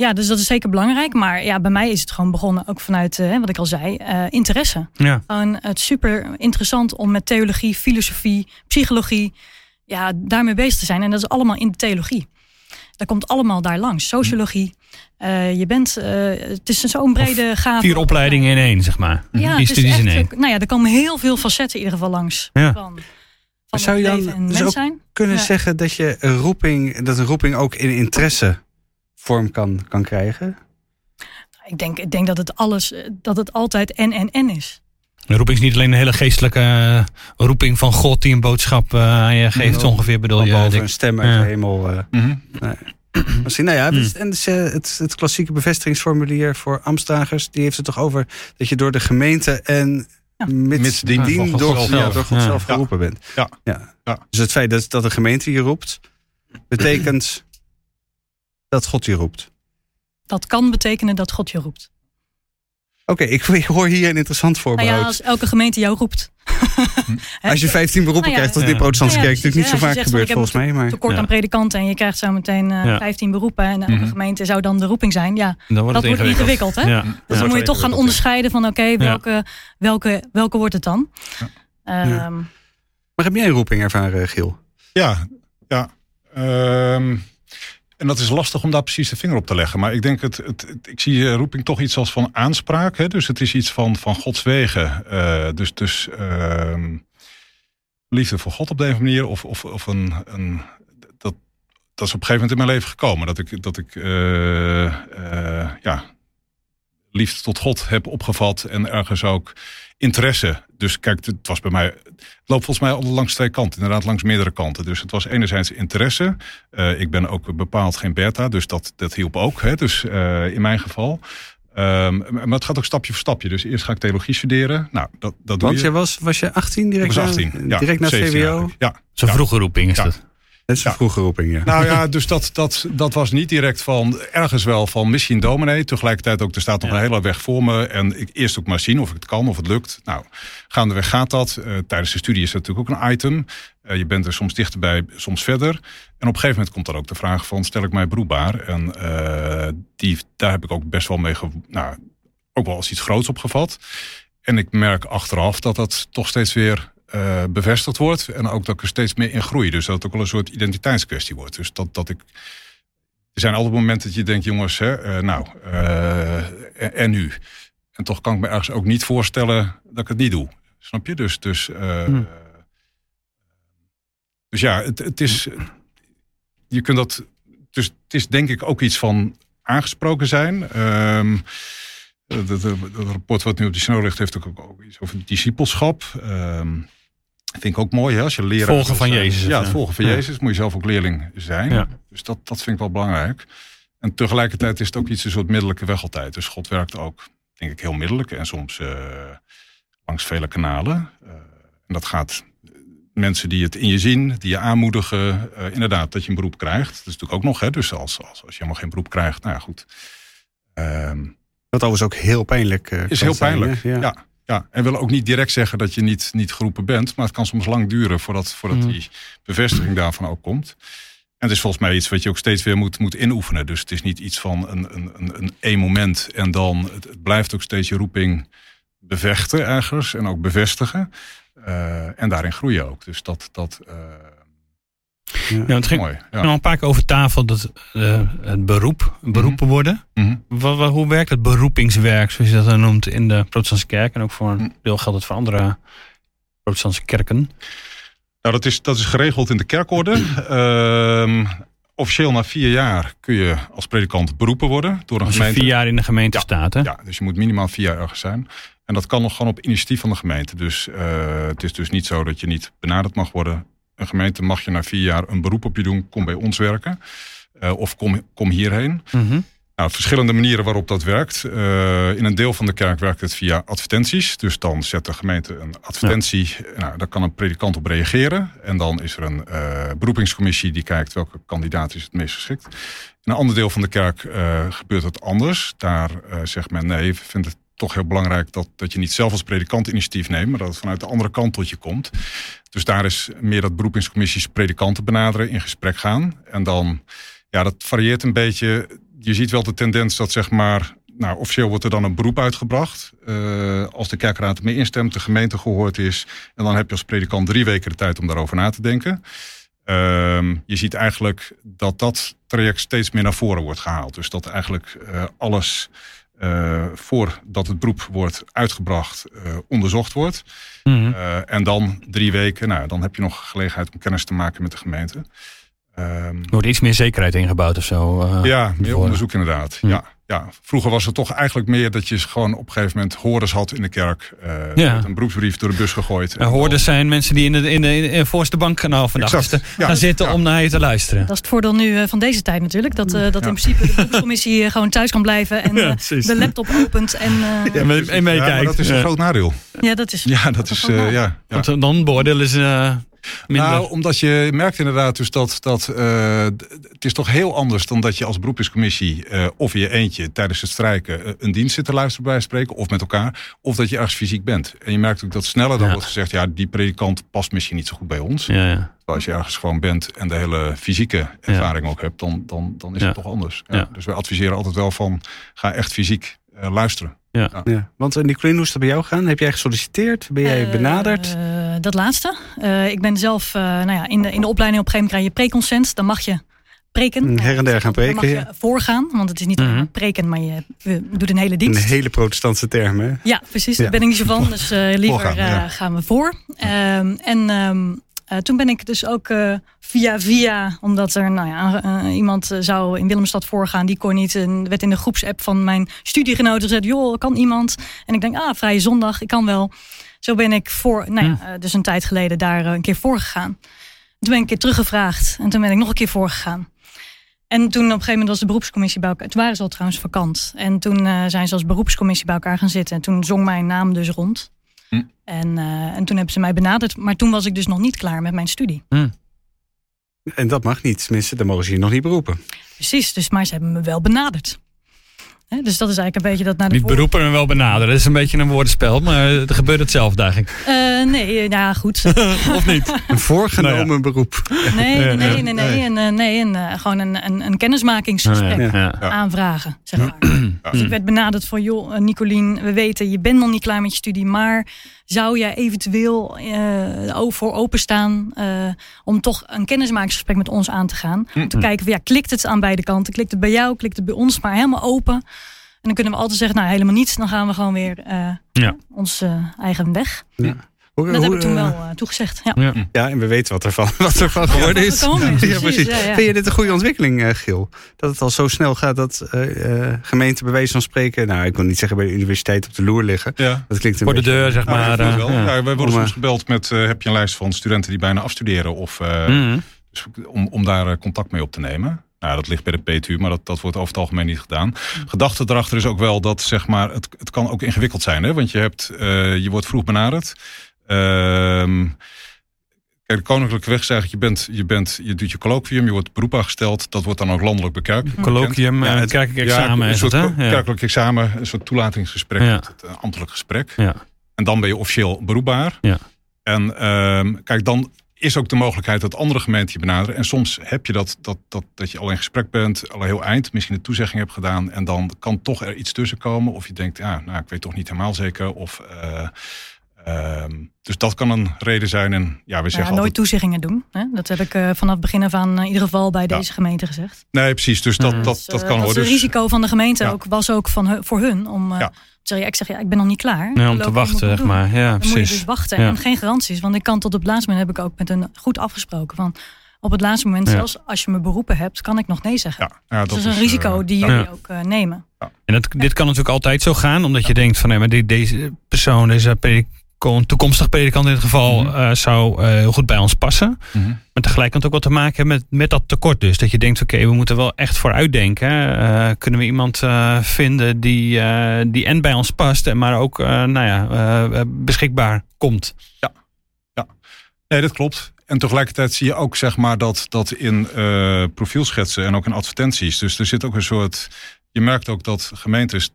ja, dus dat is zeker belangrijk. Maar ja, bij mij is het gewoon begonnen ook vanuit, eh, wat ik al zei, eh, interesse. Ja. Gewoon het super interessant om met theologie, filosofie, psychologie, ja, daarmee bezig te zijn. En dat is allemaal in de theologie. Dat komt allemaal daar langs. Sociologie. Eh, je bent, eh, het is zo'n brede gave. Vier opleidingen in één, zeg maar. Ja, Vier het is studies in één. Nou ja, er komen heel veel facetten in ieder geval langs. Ja. Van, van Zou je dan leven en dus mens ook zijn. kunnen Ja. zeggen dat je een roeping, dat een roeping ook in interesse vorm kan, kan krijgen? Ik denk, ik denk dat het alles, eh, dat het altijd en en en is. Een roeping is niet alleen een hele geestelijke eh, roeping van God die een boodschap eh, aan je geeft, ongeveer bedoel Van je. boven een stem uit Ja. de hemel. eh. Mhm. Misschien, nou ja, het, en het, is, eh, het, het klassieke bevestigingsformulier voor ambtsdragers, die heeft het toch over dat je door de gemeente en Ja. mits, Mits dien, dien van God door, zelf. ja, door God Ja. zelf Ja. geroepen bent. Ja. Ja. Ja. Dus het feit dat, dat een gemeente je roept, betekent dat God je roept. Dat kan betekenen dat God je roept. Oké, ik, ik hoor hier een interessant Nou voorbehoud. ja, als elke gemeente jou roept. Als je 15 beroepen Nou ja, krijgt, dat in ja. de protestantse Nou ja, kerk natuurlijk niet zo vaak je gebeurt volgens mij. Maar tekort Ja. aan predikanten en je krijgt zo meteen eh, Ja. 15 beroepen en elke Mhm. gemeente zou dan de roeping zijn. Ja, Dan wordt dat het wordt ingewikkeld, hè? Ja. Dus Ja. dan moet je toch gaan onderscheiden van oké, welke, welke, welke wordt het dan? Ehm, Maar heb jij een roeping ervaren, Giel? Ja, ja. Ehm, en dat is lastig om daar precies de vinger op te leggen. Maar ik denk, het, het, ik zie eh, roeping toch iets als van aanspraak. Hè? Dus het is iets van, van Gods wegen. Eh, dus dus ehm, liefde voor God op deze manier. Of, of, of een, een, dat, dat is op een gegeven moment in mijn leven gekomen. Dat ik, dat ik eh, ja, liefde tot God heb opgevat. En ergens ook interesse. Dus kijk, het was bij mij. Het loopt volgens mij al langs twee kanten, inderdaad langs meerdere kanten. Dus het was enerzijds interesse. Eh, ik ben ook bepaald geen beta, dus dat, dat hielp ook. Hè? Dus eh, in mijn geval. Ehm, maar het gaat ook stapje voor stapje. Dus eerst ga ik theologie studeren. Nou, dat, dat doe Want je. jij was, was je 18 direct, ik was 18. na, Ja, direct na het 17 VWO? eigenlijk. Ja, Zo'n Ja. vroege roeping is Ja. dat. Dat is een Ja. vroege roeping, ja. Nou ja, dus dat, dat, dat was niet direct van, ergens wel van misschien dominee. Tegelijkertijd ook, er staat nog Ja. een hele weg voor me. En ik eerst ook maar zien of ik het kan, of het lukt. Nou, gaandeweg gaat dat. Eh, tijdens de studie is dat natuurlijk ook een item. Eh, je bent er soms dichterbij, soms verder. En op een gegeven moment komt er ook de vraag van, stel ik mij beroepbaar? En eh, die, daar heb ik ook best wel mee, nou, ook wel als iets groots opgevat. En ik merk achteraf dat dat toch steeds weer eh, bevestigd wordt. En ook dat ik er steeds meer in groei. Dus dat het ook wel een soort identiteitskwestie wordt. Dus dat, dat ik. Er zijn altijd momenten dat je denkt, jongens, hè, eh, nou, eh, en, en nu? En toch kan ik me ergens ook niet voorstellen dat ik het niet doe. Snap je? Dus, dus, Hmm. dus ja, het, het is. Je kunt dat. Dus het is denk ik ook iets van aangesproken zijn. Ehm dat, dat, dat rapport wat nu op die sneeuw ligt, heeft ook, ook iets over discipelschap. Ehm vind ik ook mooi, hè? Als je leraar Volgen van zijn. Jezus, Ja, het ja. volgen van Ja. Jezus moet je zelf ook leerling zijn. Ja. Dus dat, dat vind ik wel belangrijk. En tegelijkertijd is het ook iets een soort middelijke weg altijd. Dus God werkt ook, denk ik, heel middelijk. En soms eh, langs vele kanalen. Eh, en dat gaat mensen die het in je zien, die je aanmoedigen. eh, inderdaad, dat je een beroep krijgt. Dat is natuurlijk ook nog, hè. Dus als, als, als je helemaal geen beroep krijgt, nou ja, goed. Ehm, Wat overigens ook heel pijnlijk eh, is heel zijn, pijnlijk. hè? ja. Ja. En wil ook niet direct zeggen dat je niet, niet geroepen bent. Maar het kan soms lang duren voordat, voordat Mhm. die bevestiging daarvan ook komt. En het is volgens mij iets wat je ook steeds weer moet, moet inoefenen. Dus het is niet iets van een, een, een, een één moment en dan. Het, het blijft ook steeds je roeping bevechten ergens en ook bevestigen. Eh, en daarin groeien ook. Dus dat, dat eh, Ja, het ging mooi. Ja. nog een paar keer over tafel dat eh, het beroep, beroepen worden. Mhm. Wa- wa- hoe werkt het beroepingswerk, zoals je dat dan noemt, in de protestantse kerk? En ook voor een deel geldt het voor andere protestantse kerken. Nou, dat is, dat is geregeld in de kerkorde. Ehm, officieel na vier jaar kun je als predikant beroepen worden door een Als je gemeente. vier jaar in de gemeente staat, hè? Ja, dus je moet minimaal vier jaar ergens zijn. En dat kan nog gewoon op initiatief van de gemeente. Dus eh, het is dus niet zo dat je niet benaderd mag worden. Een gemeente mag je na vier jaar een beroep op je doen. Kom bij ons werken. Eh, of kom, kom hierheen. Mhm. Nou, verschillende manieren waarop dat werkt. Eh, in een deel van de kerk werkt het via advertenties. Dus dan zet de gemeente een advertentie. Nou, daar kan een predikant op reageren. En dan is er een eh, beroepingscommissie die kijkt welke kandidaat is het meest geschikt. In een ander deel van de kerk gebeurt het anders. Daar zegt men nee, we vinden het toch heel belangrijk dat, dat je niet zelf als predikant initiatief neemt, maar dat het vanuit de andere kant tot je komt. Dus daar is meer dat beroepingscommissies predikanten benaderen, in gesprek gaan. En dan, ja, dat varieert een beetje. Je ziet wel de tendens dat zeg maar, nou, officieel wordt er dan een beroep uitgebracht. eh, als de kerkraad ermee instemt, de gemeente gehoord is. En dan heb je als predikant drie weken de tijd om daarover na te denken. Ehm, je ziet eigenlijk dat dat traject steeds meer naar voren wordt gehaald. Dus dat eigenlijk eh, alles eh, voordat het beroep wordt uitgebracht, eh, onderzocht wordt. Mhm. Eh, en dan drie weken, nou, dan heb je nog gelegenheid om kennis te maken met de gemeente. Ehm, Er wordt iets meer zekerheid ingebouwd of zo. ja, meer onderzoek inderdaad. Hm. Ja, ja. Vroeger was het toch eigenlijk meer dat je gewoon op een gegeven moment horens had in de kerk. eh Ja. met een beroepsbrief door de bus gegooid. En hoorders zijn mensen die in de, in de, in de voorste bank nou, vandaag Exact. Ja. gaan zitten Ja. om naar je te luisteren. Dat is het voordeel nu eh, van deze tijd natuurlijk. Dat, eh, dat Ja. in principe de beroepscommissie eh, gewoon thuis kan blijven en de laptop opent. En, eh, En mee- en meekijkt. Ja, maar dat is een Ja. groot nadeel. ja, dat is. Ja, dat is, eh, ja, ja. Want dan beoordelen ze eh, minder. Nou, omdat je merkt inderdaad dus dat, dat eh, het is toch heel anders dan dat je als beroepscommissie eh, of in je eentje tijdens het strijken eh, een dienst zit te luisteren bij spreken of met elkaar, of dat je ergens fysiek bent. En je merkt ook dat sneller dan Ja. wordt gezegd, ja, die predikant past misschien niet zo goed bij ons. ja, ja. Als je ergens gewoon bent en de hele fysieke ervaring ook hebt, dan, dan, dan is het toch anders. Dus wij adviseren altijd wel van, ga echt fysiek eh, luisteren. Ja. Want uh, Nicolien, hoe is dat bij jou gaan? Heb jij gesolliciteerd? Ben jij Eh, benaderd? eh, dat laatste. Eh, ik ben zelf, eh, nou ja, in de, in de opleiding op een gegeven moment krijg je preconsent. Dan mag je preken. Mm, her en der gaan Dan preken, mag je ja. voorgaan, want het is niet alleen Mhm. maar preken, maar je doet een hele dienst. Een hele protestantse term, hè? Ja, precies. Ja. Daar ben ik niet zo van. Dus eh, liever eh, ja. gaan we voor. Ehm, en eh, toen ben ik dus ook eh, via via, omdat er nou ja, eh, iemand zou in Willemstad voorgaan, die kon niet. En werd in de groepsapp van mijn studiegenoten gezegd: joh, kan iemand? En ik denk, ah, vrije zondag, ik kan wel. Zo ben ik voor, nou ja, dus een tijd geleden daar een keer voor gegaan. Toen ben ik een keer teruggevraagd en toen ben ik nog een keer voorgegaan. En toen op een gegeven moment was de beroepscommissie bij elkaar. Toen waren ze al trouwens vakant. En toen zijn ze als beroepscommissie bij elkaar gaan zitten. En toen zong mijn naam dus rond. Hm. En, eh, en toen hebben ze mij benaderd. Maar toen was ik dus nog niet klaar met mijn studie. Hm. En dat mag niet. Tenminste, dan mogen ze je nog niet beroepen. Precies, dus, maar ze hebben me wel benaderd. Hè, dus dat is eigenlijk een beetje dat naar de Niet voor- beroepen en wel benaderen. Dat is een beetje een woordenspel, maar er gebeurt hetzelfde eigenlijk. Eh, nee, ja goed. of niet? Een voorgenomen Nou beroep. Nee, nee, ja. nee, nee. En, eh, nee en, eh, gewoon een, een, een kennismakingsgesprek Ja, ja. Ja. aanvragen, zeg maar. Dus ik werd benaderd van, joh, eh, Nicolien, we weten, je bent nog niet klaar met je studie, maar zou jij eventueel eh, voor openstaan eh, om toch een kennismakingsgesprek met ons aan te gaan? Om te kijken, van, ja, klikt het aan beide kanten? Klikt het bij jou, klikt het bij ons, maar helemaal open? En dan kunnen we altijd zeggen, nou helemaal niets, dan gaan we gewoon weer eh, Ja. eh, eigen weg. Hoe, Dat hoe, heb ik toen eh, wel eh, toegezegd. Ja. Ja. Ja, en we weten wat ervan, wat ervan geworden wat is. Ja, precies, ja, ja. Vind je dit een goede ontwikkeling, eh, Giel? Dat het al zo snel gaat dat eh, eh, gemeenten bij wijze van spreken... nou, ik wil niet zeggen bij de universiteit op de loer liggen. Ja. Dat klinkt een Voor de deur, zeg Nou, maar. eh, wel. ja. Ja, wij worden Om, soms gebeld met, eh, heb je een lijst van studenten die bijna afstuderen of eh, Mhm. dus om, om daar contact mee op te nemen. Nou, dat ligt bij de PTU, maar dat, dat wordt over het algemeen niet gedaan. Gedachte erachter is ook wel dat zeg maar, het, het kan ook ingewikkeld zijn. Hè? Want je, hebt, eh, je wordt vroeg benaderd. Ehm, kijk, de Koninklijke Weg is eigenlijk, je, bent, je, bent, je doet je colloquium, je wordt beroep aangesteld. Dat wordt dan ook landelijk bekijkt. Colloquium, Ja, eh, het- kerkelijk Ja, examen een is soort het, Ja. kerkelijk examen, een soort toelatingsgesprek, Ja. het, een ambtelijk gesprek. Ja. En dan ben je officieel beroepbaar. Ja. En ehm, kijk, dan is ook de mogelijkheid dat andere gemeenten je benaderen. En soms heb je dat, dat, dat, dat je al in gesprek bent, al heel eind, misschien een toezegging hebt gedaan. En dan kan toch er iets tussen komen. Of je denkt, ja, nou, ik weet toch niet helemaal zeker. Of, eh, ehm, dus dat kan een reden zijn. En ja, we Ja, zeggen nooit altijd... toezeggingen doen. Hè? Dat heb ik eh, vanaf het begin af aan in ieder geval bij Ja. deze gemeente gezegd. Nee, precies. Dus dat, Mhm. dat, Dus, dat eh, kan dat hoor. Dus, het risico van de gemeente Ja. ook, was ook van hun- voor hun. Om, eh, Ja. te zeggen, ja, ik zeg, ja, ik ben nog niet klaar. Ja, om te wachten, zeg maar. Ja, Dan moet je precies. dus wachten. Ja. En geen garanties. Want ik kan tot op het laatste moment, heb ik ook met een goed afgesproken. Van, op het laatste moment, Ja. zelfs als je me beroepen hebt, kan ik nog nee zeggen. ja, ja, Dus dat is een risico eh, die ja. jullie Ja. ook eh, nemen. En dat, dit kan natuurlijk altijd zo gaan, omdat je denkt van nee, maar die, deze persoon, deze predikant, toekomstig predikant in dit geval, Mhm. eh, zou eh, heel goed bij ons passen. Mhm. Maar tegelijk kan het ook wat te maken hebben met, met dat tekort dus. Dat je denkt, oké, we moeten wel echt vooruitdenken. Eh kunnen we iemand vinden die, die en bij ons past, en maar ook nou ja, beschikbaar komt. Nee, dat klopt. En tegelijkertijd zie je ook zeg maar, dat, dat in profielschetsen en ook in advertenties. Dus er zit ook een soort. Je merkt ook dat gemeentes.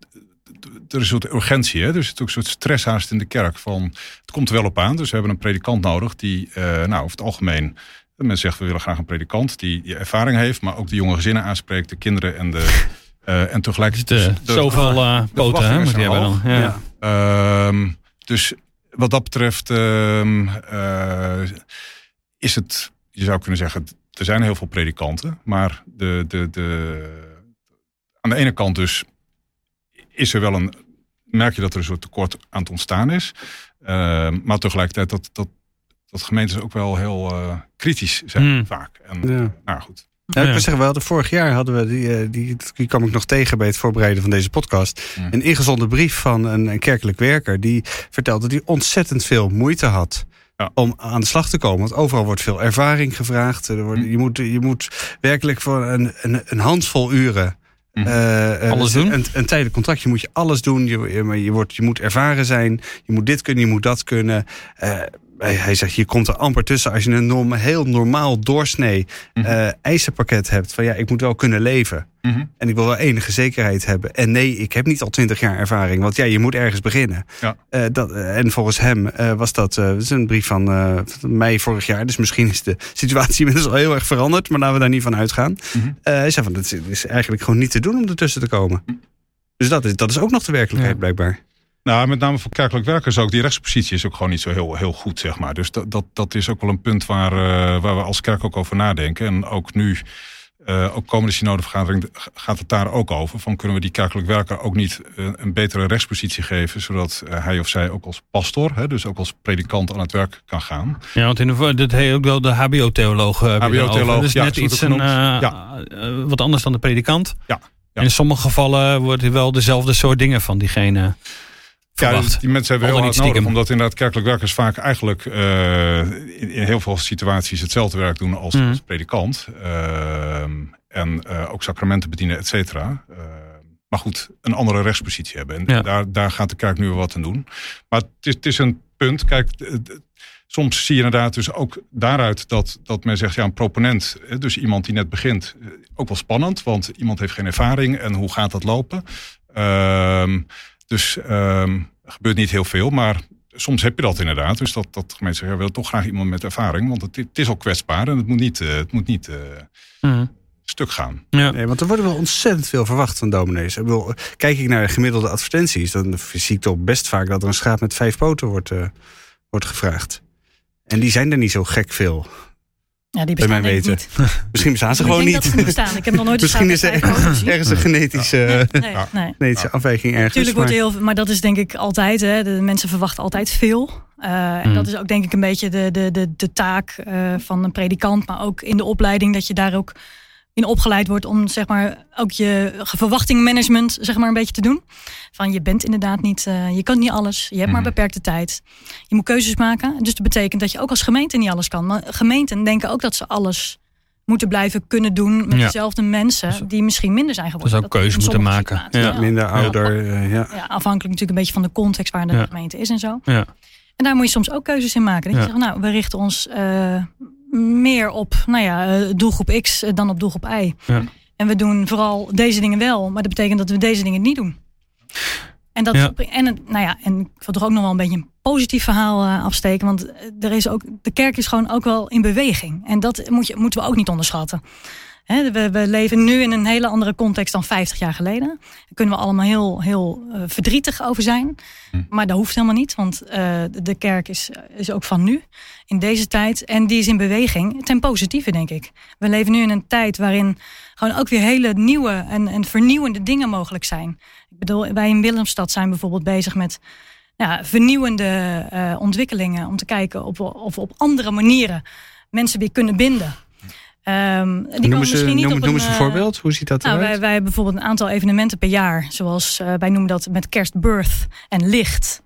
Er is een soort urgentie. Hè? Er zit ook een soort stresshaast in de kerk. Van, het komt er wel op aan. Dus we hebben een predikant nodig die, eh, nou, over het algemeen. Men zegt we willen graag een predikant die, ervaring heeft, maar ook de jonge gezinnen aanspreekt, de kinderen en de. eh en tegelijkertijd. Dus de, zoveel eh, poten hè, verwachtingen moet die zijn hebben dan. hoog. Ja. Ehm, dus wat dat betreft ehm, eh, is het, je zou kunnen zeggen, er zijn heel veel predikanten, maar de, de, de, aan de ene kant dus is er wel een, merk je dat er een soort tekort aan het ontstaan is, Ehm, maar tegelijkertijd dat, dat, dat gemeentes ook wel heel eh, kritisch zijn Hmm. vaak. En, Ja. Nou goed. Ja, ik wil zeggen, we hadden vorig jaar hadden we die, eh, die, die kwam ik nog tegen bij het voorbereiden van deze podcast. Mm. Een ingezonden brief van een, een kerkelijk werker die vertelde dat hij ontzettend veel moeite had. Ja. Om aan de slag te komen. Want overal wordt veel ervaring gevraagd. Er wordt, Mm. je, moet, je moet werkelijk voor een, een, een handvol uren. Mm. eh, eh, Alles doen? Een, een tijdelijk contractje moet je alles doen. Je, je, maar je, wordt, je moet ervaren zijn. Je moet dit kunnen, je moet dat kunnen. Eh, hij, hij zegt, je komt er amper tussen als je een norm, heel normaal doorsnee Mhm. eh, eisenpakket hebt. Van ja, ik moet wel kunnen leven. Mhm. En ik wil wel enige zekerheid hebben. En nee, ik heb niet al twintig jaar ervaring. Want ja, je moet ergens beginnen. Ja. Eh, dat, eh, en volgens hem eh, was dat, eh, dat is een brief van eh, mei vorig jaar. Dus misschien is de situatie inmiddels al heel erg veranderd. Maar laten we daar niet van uitgaan. Mhm. Eh, hij zei van, het is eigenlijk gewoon niet te doen om ertussen te komen. Dus dat is, dat is ook nog de werkelijkheid Ja. blijkbaar. Nou, met name voor kerkelijk werkers ook. Die rechtspositie is ook gewoon niet zo heel, heel goed, zeg maar. Dus dat, dat, dat is ook wel een punt waar, eh, waar we als kerk ook over nadenken. En ook nu, eh, ook komende synodevergadering gaat het daar ook over. Van kunnen we die kerkelijk werker ook niet eh, een betere rechtspositie geven. Zodat hij of zij ook als pastor, hè, dus ook als predikant aan het werk kan gaan. Ja, want in de, dit heet ook wel de HBO-theoloog. HBO-theoloog, dus ja, net iets een, eh, wat anders dan de predikant. Ja, ja. En in sommige gevallen wordt er wel dezelfde soort dingen van diegene Ja, die mensen hebben heel hard nodig. Omdat inderdaad kerkelijk werkers vaak eigenlijk eh, in, in heel veel situaties hetzelfde werk doen als, Mhm. als predikant. Ehm, en eh, ook sacramenten bedienen, et cetera. Ehm, maar goed, een andere rechtspositie hebben. En Ja. daar, daar gaat de kerk nu wat aan doen. Maar het is, het is een punt. Kijk, soms zie je inderdaad dus ook daaruit dat, dat men zegt, ja, een proponent, dus iemand die net begint, ook wel spannend, want iemand heeft geen ervaring en hoe gaat dat lopen? Ehm, dus um, er gebeurt niet heel veel, maar soms heb je dat inderdaad. Dus dat, dat gemeente zeggen, ja, wil toch graag iemand met ervaring, want het, het is al kwetsbaar en het moet niet, het moet niet uh, stuk gaan. Ja. Nee, want er wordt wel ontzettend veel verwacht van dominees. Ik bedoel, kijk ik naar de gemiddelde advertenties, dan zie ik toch best vaak dat er een schaap met vijf poten wordt, uh, wordt gevraagd. En die zijn er niet zo gek veel. Ja, die bestaan bij weten. niet. Misschien bestaan ze gewoon niet. Dat bestaan. Ik heb nog nooit Misschien is er ergens een genetische, nee, nee, nee. genetische afwijking ergens. Tuurlijk wordt heel, maar dat is denk ik altijd. Hè, de mensen verwachten altijd veel. Uh, en dat is ook denk ik een beetje de, de, de, de taak uh, van een predikant, maar ook in de opleiding dat je daar ook in opgeleid wordt om zeg maar ook je verwachtingmanagement zeg maar een beetje te doen. Van je bent inderdaad niet, uh, je kan niet alles, je hebt maar beperkte tijd. Je moet keuzes maken. Dus dat betekent dat je ook als gemeente niet alles kan. Maar gemeenten denken ook dat ze alles moeten blijven kunnen doen met Ja. dezelfde mensen die misschien minder zijn geworden. Dus ook keuzes moeten maken. Ja. Minder ouder, uh, ja. Ja, afhankelijk natuurlijk een beetje van de context waar de Ja. gemeente is en zo. Ja. En daar moet je soms ook keuzes in maken. Dat je zegt, nou, we richten ons eh, meer op nou ja, eh, doelgroep X dan op doelgroep Y. Ja. En we doen vooral deze dingen wel, maar dat betekent dat we deze dingen niet doen. En, dat, Ja. en, nou ja, en ik wil toch ook nog wel een beetje een positief verhaal eh, afsteken. Want er is ook, de kerk is gewoon ook wel in beweging. En dat moet je, moeten we ook niet onderschatten. We, we leven nu in een hele andere context dan 50 jaar geleden. Daar kunnen we allemaal heel, heel eh, verdrietig over zijn. Maar dat hoeft helemaal niet, want eh, de- kerk is, is ook van nu, in deze tijd. En die is in beweging, ten positieve denk ik. We leven nu in een tijd waarin gewoon ook weer hele nieuwe en, en vernieuwende dingen mogelijk zijn. Ik bedoel, wij in Willemstad zijn bijvoorbeeld bezig met ja, vernieuwende eh, ontwikkelingen. Om te kijken of we op andere manieren mensen weer kunnen binden. Ehm, die Noemen ze, misschien niet een, eh, voorbeeld. Hoe ziet dat nou, eruit? wij, wij hebben bijvoorbeeld een aantal evenementen per jaar. Zoals eh, wij noemen dat met kerst birth en licht.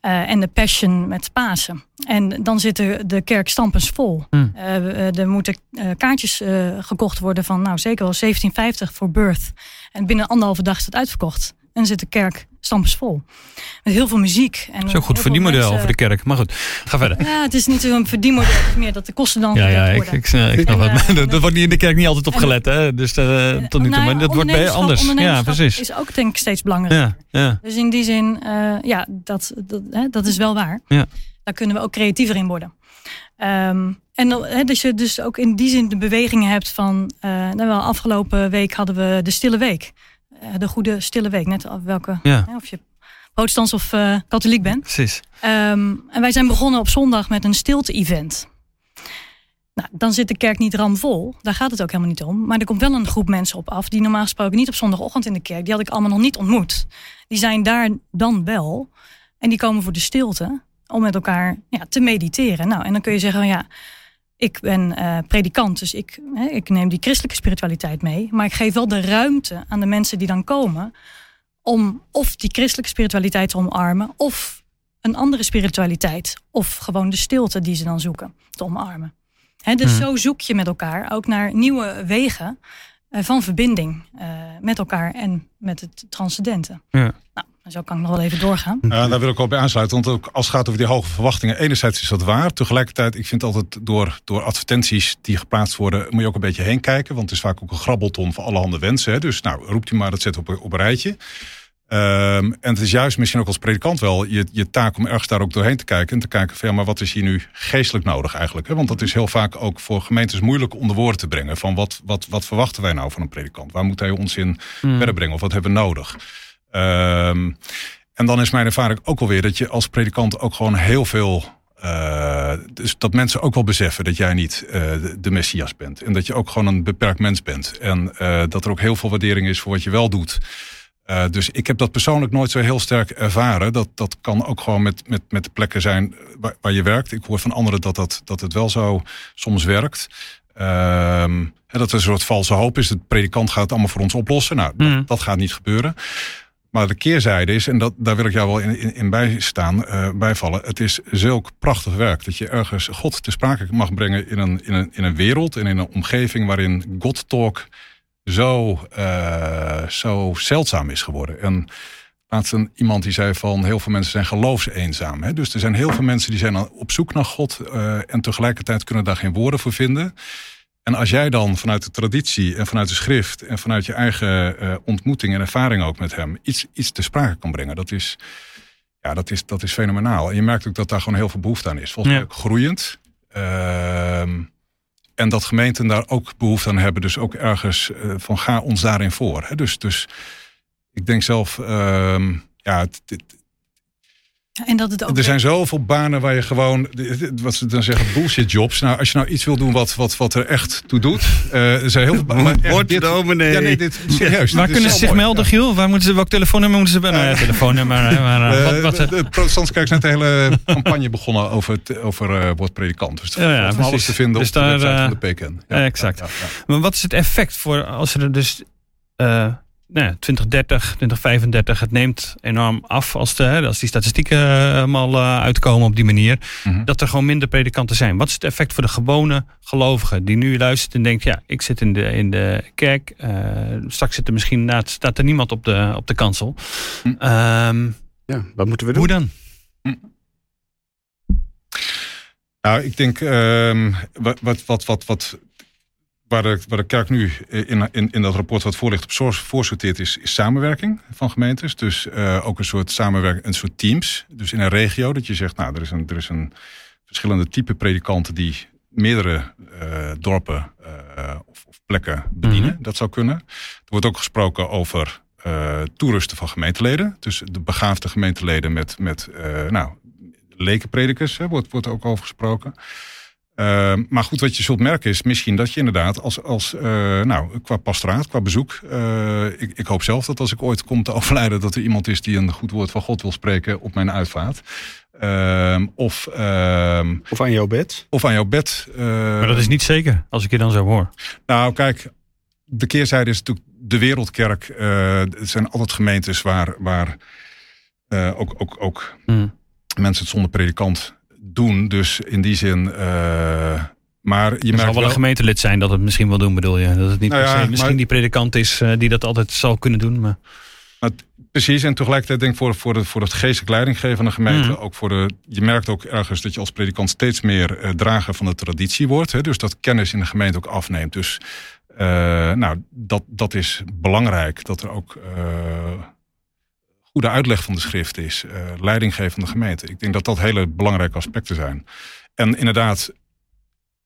Eh, en de passion met Pasen. En dan zitten de kerkstampens vol. Eh, er moeten kaartjes gekocht worden van nou zeker wel 1750 voor birth. En binnen anderhalve dag is het uitverkocht. En zit de kerk stampens vol. Met heel veel muziek. En ook goed heel voor die veel model voor de kerk. Maar goed, ga verder. Ja, het is niet zo'n verdienmodel. Het is meer dat de kosten dan Ja, ja, verwerkt ik, worden. ik, snap- het. eh, Maar dat wordt niet in de kerk niet altijd op gelet, hè? Dus eh, tot nu toe. Nou Maar dat wordt bij anders. Ja, precies. is ook denk ik steeds belangrijker. Ja, ja. Dus in die zin, eh, ja, dat, dat, hè, dat is wel waar. Ja. Daar kunnen we ook creatiever in worden. Ehm, en dat je dus ook in die zin de bewegingen hebt van... eh nou wel, afgelopen week hadden we de Stille Week. Eh, de Goede Stille Week, net welke, Ja. hè, of je protestants of eh, katholiek bent. Precies. Ehm, en wij zijn begonnen op zondag met een stilte-event. Nou, dan zit de kerk niet ramvol. Daar gaat het ook helemaal niet om. Maar er komt wel een groep mensen op af... die normaal gesproken niet op zondagochtend in de kerk... die had ik allemaal nog niet ontmoet. Die zijn daar dan wel. En die komen voor de stilte... om met elkaar ja, te mediteren. Nou, en dan kun je zeggen... ja, ik ben eh, predikant, dus ik, hè, ik neem die christelijke spiritualiteit mee. Maar ik geef wel de ruimte aan de mensen die dan komen... om of die christelijke spiritualiteit te omarmen... of een andere spiritualiteit. Of gewoon de stilte die ze dan zoeken te omarmen. Hè, dus Mhm. zo zoek je met elkaar ook naar nieuwe wegen eh, van verbinding eh, met elkaar en met het transcendente. Ja. Nou, zo kan ik nog wel even doorgaan. Ja, daar wil ik ook bij aansluiten. Want ook als het gaat over die hoge verwachtingen, enerzijds is dat waar. Tegelijkertijd, ik vind altijd door, door advertenties die geplaatst worden, moet je ook een beetje heen kijken. Want het is vaak ook een grabbelton van allerhande wensen. Hè. Dus nou, roept u maar, dat zet op, op een rijtje. Ehm, en het is juist misschien ook als predikant wel je, je taak om ergens daar ook doorheen te kijken. En te kijken van ja, maar wat is hier nu geestelijk nodig eigenlijk? Hè? Want dat is heel vaak ook voor gemeentes moeilijk onder woorden te brengen. Van wat, wat, wat verwachten wij nou van een predikant? Waar moet hij ons in verder brengen? Of wat hebben we nodig? Ehm, en dan is mijn ervaring ook alweer dat je als predikant ook gewoon heel veel. eh, dus dat mensen ook wel beseffen dat jij niet eh, de, de messias bent. En dat je ook gewoon een beperkt mens bent. En eh, dat er ook heel veel waardering is voor wat je wel doet. Dus ik heb dat persoonlijk nooit zo heel sterk ervaren. Dat, dat kan ook gewoon met, met, met de plekken zijn waar, waar je werkt. Ik hoor van anderen dat, dat, dat het wel zo soms werkt. Ehm, en dat er een soort valse hoop is. De predikant gaat het allemaal voor ons oplossen. Nou, dat, dat gaat niet gebeuren. Maar de keerzijde is, en dat, daar wil ik jou wel in, in, in bijstaan, eh, bijvallen. Het is zulk prachtig werk dat je ergens God te sprake mag brengen in een, in een, in een wereld en in een omgeving waarin God talk zo, eh, zo zeldzaam is geworden. En laatst een, iemand die zei van heel veel mensen zijn geloofseenzaam. Hè? Dus er zijn heel veel mensen die zijn op zoek naar God uh, en tegelijkertijd kunnen daar geen woorden voor vinden. En als jij dan vanuit de traditie en vanuit de schrift en vanuit je eigen uh, ontmoeting en ervaring ook met hem iets, iets te sprake kan brengen, dat is, ja, dat, is, dat is fenomenaal. En je merkt ook dat daar gewoon heel veel behoefte aan is. Volgens mij ook groeiend. Uh, en dat gemeenten daar ook behoefte aan hebben. Dus ook ergens uh, van ga ons daarin voor. Hè? Dus, dus ik denk zelf, uh, ja, het, het, en dat het ook er zijn zoveel banen waar je gewoon, wat ze dan zeggen, bullshit jobs. Nou, als je nou iets wil doen wat, wat, wat er echt toe doet. Uh, er zijn heel veel banen. Word dit, dominee. Ja, nee, dit, serieus. Waar kunnen ze zich mooi, melden, ja. Giel? Waar moeten ze, welk telefoonnummer moeten ze bellen? Uh, ja, telefoonnummer. Maar, uh, wat, wat, de, de protestantse kerk is net een hele campagne begonnen over, het, over uh, woordpredikant. Dus ja, ja, van alles te vinden dus op de website van de PKN. Ja, exact. Maar wat is het effect voor als er dus nou, 2030, 2035, het neemt enorm af als, de, als die statistieken allemaal uh, uitkomen op die manier. Mm -hmm. Dat er gewoon minder predikanten zijn. Wat is het effect voor de gewone gelovige die nu luistert en denkt: ja, ik zit in de, in de kerk. Uh, straks zit er misschien staat er niemand op de, op de kansel. Mm. Um, ja, wat moeten we doen? Hoe dan? Mm. Nou, ik denk um, wat, wat, wat, wat, wat waar de, waar de kerk nu in, in, in dat rapport wat voor ligt op voorsorteert is, is samenwerking van gemeentes. Dus uh, ook een soort samenwerking, een soort teams. Dus in een regio dat je zegt, nou, er is een, er is een verschillende type predikanten die meerdere uh, dorpen uh, of, of, plekken bedienen. Mm -hmm. Dat zou kunnen. Er wordt ook gesproken over toerusten van gemeenteleden. Dus de begaafde gemeenteleden met, met nou, lekenpredikers hè, wordt, wordt ook over gesproken. Uh, maar goed, wat je zult merken is misschien dat je inderdaad als, als uh, nou, qua pastoraat, qua bezoek. Uh, ik, ik, hoop zelf dat als ik ooit kom te overlijden, dat er iemand is die een goed woord van God wil spreken op mijn uitvaart. Ehm, of, ehm, of aan jouw bed. Of aan jouw bed. maar dat is niet zeker, als ik je dan zo hoor. Nou, kijk, de keerzijde is natuurlijk de wereldkerk. het zijn altijd gemeentes waar, waar ook, ook, ook hmm. mensen het zonder predikant doen. Dus in die zin. Uh, maar je er zal wel, wel een gemeentelid zijn dat het misschien wil doen, bedoel je? Dat het niet nou ja, misschien maar, die predikant is uh, die dat altijd zal kunnen doen. Maar... maar precies, en tegelijkertijd denk ik voor, voor, de, voor het geestelijk leidinggeven van de gemeente. Mm. Ook voor de, je merkt ook ergens dat je als predikant steeds meer uh, drager van de traditie wordt. Hè, dus dat kennis in de gemeente ook afneemt. Dus nou, dat, dat is belangrijk. Dat er ook goede uitleg van de schrift is, uh, leidinggeven van de gemeente. Ik denk dat dat hele belangrijke aspecten zijn. En inderdaad,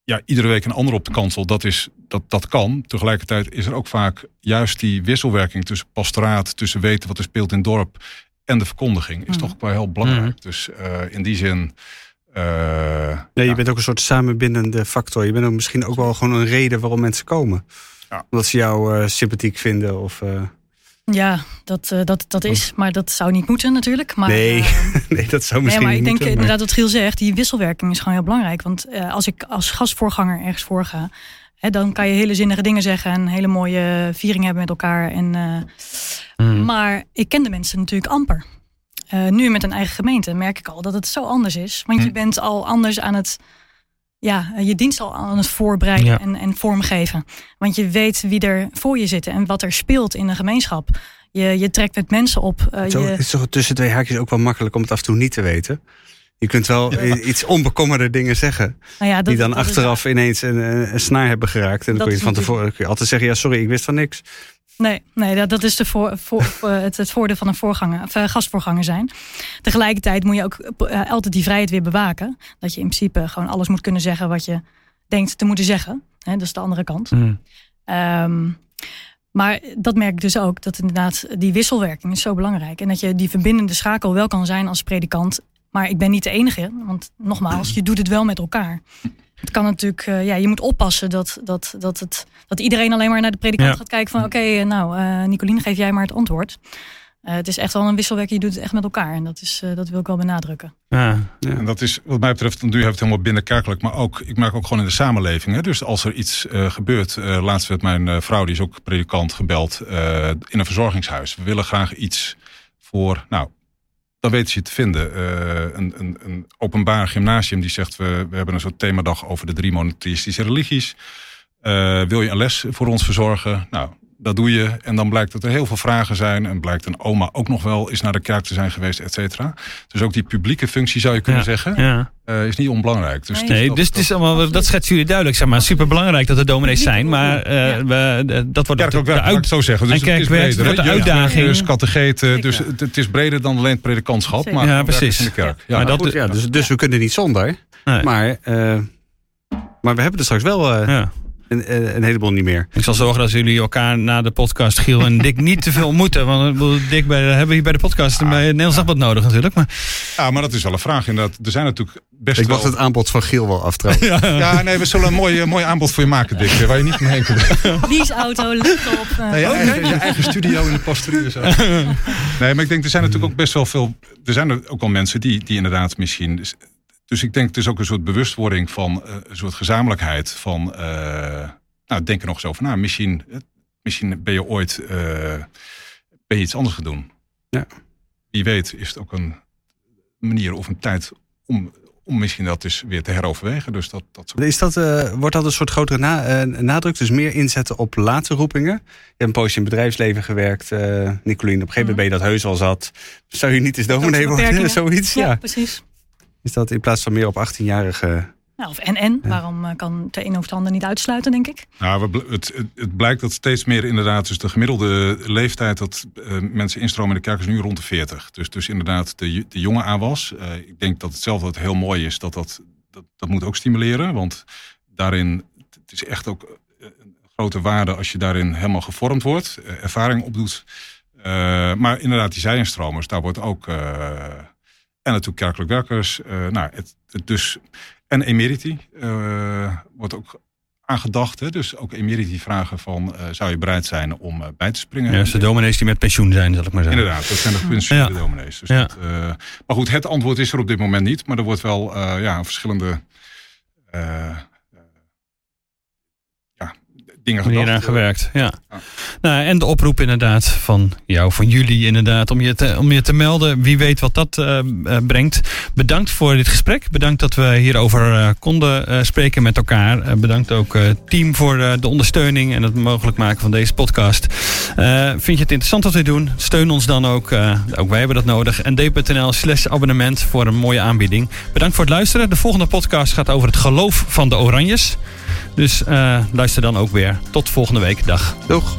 ja, iedere week een ander op de kansel, dat, is, dat, dat kan. Tegelijkertijd is er ook vaak juist die wisselwerking tussen pastoraat, tussen weten wat er speelt in het dorp en de verkondiging, is mm. toch wel heel belangrijk. Mm. Dus uh, in die zin. Uh, nee, je ja. bent ook een soort samenbindende factor. Je bent ook misschien ook wel gewoon een reden waarom mensen komen. Ja. Omdat ze jou uh, sympathiek vinden of. Ja, dat, uh, dat, dat is. Maar dat zou niet moeten natuurlijk. Maar, nee, uh, nee, dat zou misschien nee, maar ik denk moeten, inderdaad wat Giel zegt. Die wisselwerking is gewoon heel belangrijk. Want uh, als ik als gastvoorganger ergens voorga... Hè, dan kan je hele zinnige dingen zeggen... en hele mooie viering hebben met elkaar. En, mm. Maar ik ken de mensen natuurlijk amper. nu met een eigen gemeente merk ik al dat het zo anders is. Want mm. je bent al anders aan het ja, je dienst al aan het voorbereiden ja. en, en vormgeven. Want je weet wie er voor je zit en wat er speelt in de gemeenschap. Je, je trekt met mensen op. Uh, Zo, je... Het is toch tussen twee haakjes ook wel makkelijk om het af en toe niet te weten. Je kunt wel ja. iets onbekommerde dingen zeggen. Nou ja, dat, die dan achteraf is... ineens een, een, snaar hebben geraakt. En dan kun je van tevoren kun je altijd zeggen: ja, sorry, ik wist van niks. Nee, nee dat, dat is de voor, voor, het, het voordeel van een voorganger, of, uh, gastvoorganger zijn. Tegelijkertijd moet je ook uh, altijd die vrijheid weer bewaken. Dat je in principe gewoon alles moet kunnen zeggen wat je denkt te moeten zeggen. Hè, dat is de andere kant. Mm. Um, maar dat merk ik dus ook, dat inderdaad die wisselwerking is zo belangrijk. En dat je die verbindende schakel wel kan zijn als predikant. Maar ik ben niet de enige, want nogmaals, je doet het wel met elkaar. Het kan natuurlijk, uh, ja, je moet oppassen dat, dat, dat, het, dat iedereen alleen maar naar de predikant ja. gaat kijken van oké, okay, nou, uh, Nicoline, geef jij maar het antwoord. Uh, het is echt wel een wisselwerking, je doet het echt met elkaar. En dat, is, dat wil ik wel benadrukken. Ja, ja. En dat is wat mij betreft, nu heeft het helemaal binnenkerkelijk, maar ook, ik merk ook gewoon in de samenleving. Hè? Dus als er iets gebeurt, laatst werd mijn vrouw, die is ook predikant, gebeld in een verzorgingshuis. We willen graag iets voor, nou, dan weten ze je te vinden. Uh, een, een, een, openbaar gymnasium die zegt: we, we hebben een soort themadag over de drie monotheïstische religies. Uh, wil je een les voor ons verzorgen? Nou, dat doe je. En dan blijkt dat er heel veel vragen zijn. En blijkt een oma ook nog wel eens naar de kerk te zijn geweest, et cetera. Dus ook die publieke functie zou je kunnen zeggen, Ja. eh, is niet onbelangrijk. Dus Nee. Nee, dat- dus het is allemaal, dat schetsen jullie duidelijk. Zeg maar. Super belangrijk dat er dominees zijn. Maar eh, Ja. we, eh, dat wordt Kerk de, ook de werk, uit, zo zeggen. Dus en het is breder, wordt de uitdaging. Dus catecheten, dus het, het is breder dan alleen het predikantschap. Zeker. Maar Ja, precies. in de kerk. Ja. Maar dat- Goed, ja, dus, dus we kunnen niet zonder. Nee. Maar, eh, maar we hebben er straks wel eh, Ja. Een, een een heleboel niet meer. Ik zal zorgen dat jullie elkaar na de podcast, Giel en Dick, niet te veel ontmoeten. Want ik bedoel, Dick, bij, hebben we hier bij de podcast bij het Nederlands Dagblad nodig natuurlijk. Maar, ja, maar dat is wel een vraag inderdaad. Er zijn natuurlijk best Ik wel... wacht het aanbod van Giel wel af trouwens. Ja, nee, we zullen een mooi, eh, mooi aanbod voor je maken, Dick. Waar je niet omheen kunt. Leaseauto, laptop. eh, Nee, je, eigen, je eigen studio in de pastorie. Zo. Nee, maar ik denk, er zijn natuurlijk ook best wel veel... Er zijn er ook wel mensen die, die inderdaad misschien... Dus, ik denk, het is ook een soort bewustwording van... eh, een soort gezamenlijkheid van... eh, nou, denk er nog eens over na. Misschien, eh, misschien ben je ooit eh, ben je iets anders gaan doen. Ja. Wie weet is het ook een manier of een tijd... om, om misschien dat dus weer te heroverwegen. Dus dat, dat Is dat, eh, wordt dat een soort grotere na- nadruk? Dus meer inzetten op late roepingen? Je hebt een poosje in het bedrijfsleven gewerkt, eh Nicolien. Op een gegeven moment ben je dat heus al zat. Zou je niet eens dominee worden? Zoiets, ja, ja. precies. Is dat in plaats van meer op 18-jarige... Nou, of en en. Waarom eh, kan het de een of het ander niet uitsluiten, denk ik? Nou, het, het, blijkt dat steeds meer inderdaad, dus de gemiddelde leeftijd dat eh, mensen instromen in de kerk is nu rond de 40. Dus, dus inderdaad de, de jonge aanwas. Eh, ik denk dat het zelf wat heel mooi is, dat dat, dat dat moet ook stimuleren. Want daarin, het is echt ook een grote waarde als je daarin helemaal gevormd wordt, ervaring opdoet. Eh, maar inderdaad, die zijinstromers, daar wordt ook. En natuurlijk kerkelijk werkers. eh, nou, het, het dus, en emeriti eh, wordt ook aangedacht. Hè? Dus ook emeriti vragen van, eh, zou je bereid zijn om bij te springen? ja, dus de dominees die met pensioen zijn, zal ik maar zeggen. Inderdaad, dat zijn de pensioenen Ja. dominees. Dus Ja. dat, maar goed, het antwoord is er op dit moment niet. Maar er wordt wel ja, verschillende dingen gedacht. aan gewerkt. Ja. Nou, en de oproep inderdaad van jou, van jullie inderdaad, om je te, om je te melden. Wie weet wat dat eh, eh, brengt. Bedankt voor dit gesprek. Bedankt dat we hierover eh, konden eh, spreken met elkaar. Eh, bedankt ook eh, team voor eh, de ondersteuning en het mogelijk maken van deze podcast. Eh, vind je het interessant wat we doen? Steun ons dan ook. eh, ook wij hebben dat nodig. En d.nl slash abonnement voor een mooie aanbieding. Bedankt voor het luisteren. De volgende podcast gaat over het geloof van de Oranjes. Dus eh, luister dan ook weer. Tot volgende week. Dag. Doeg!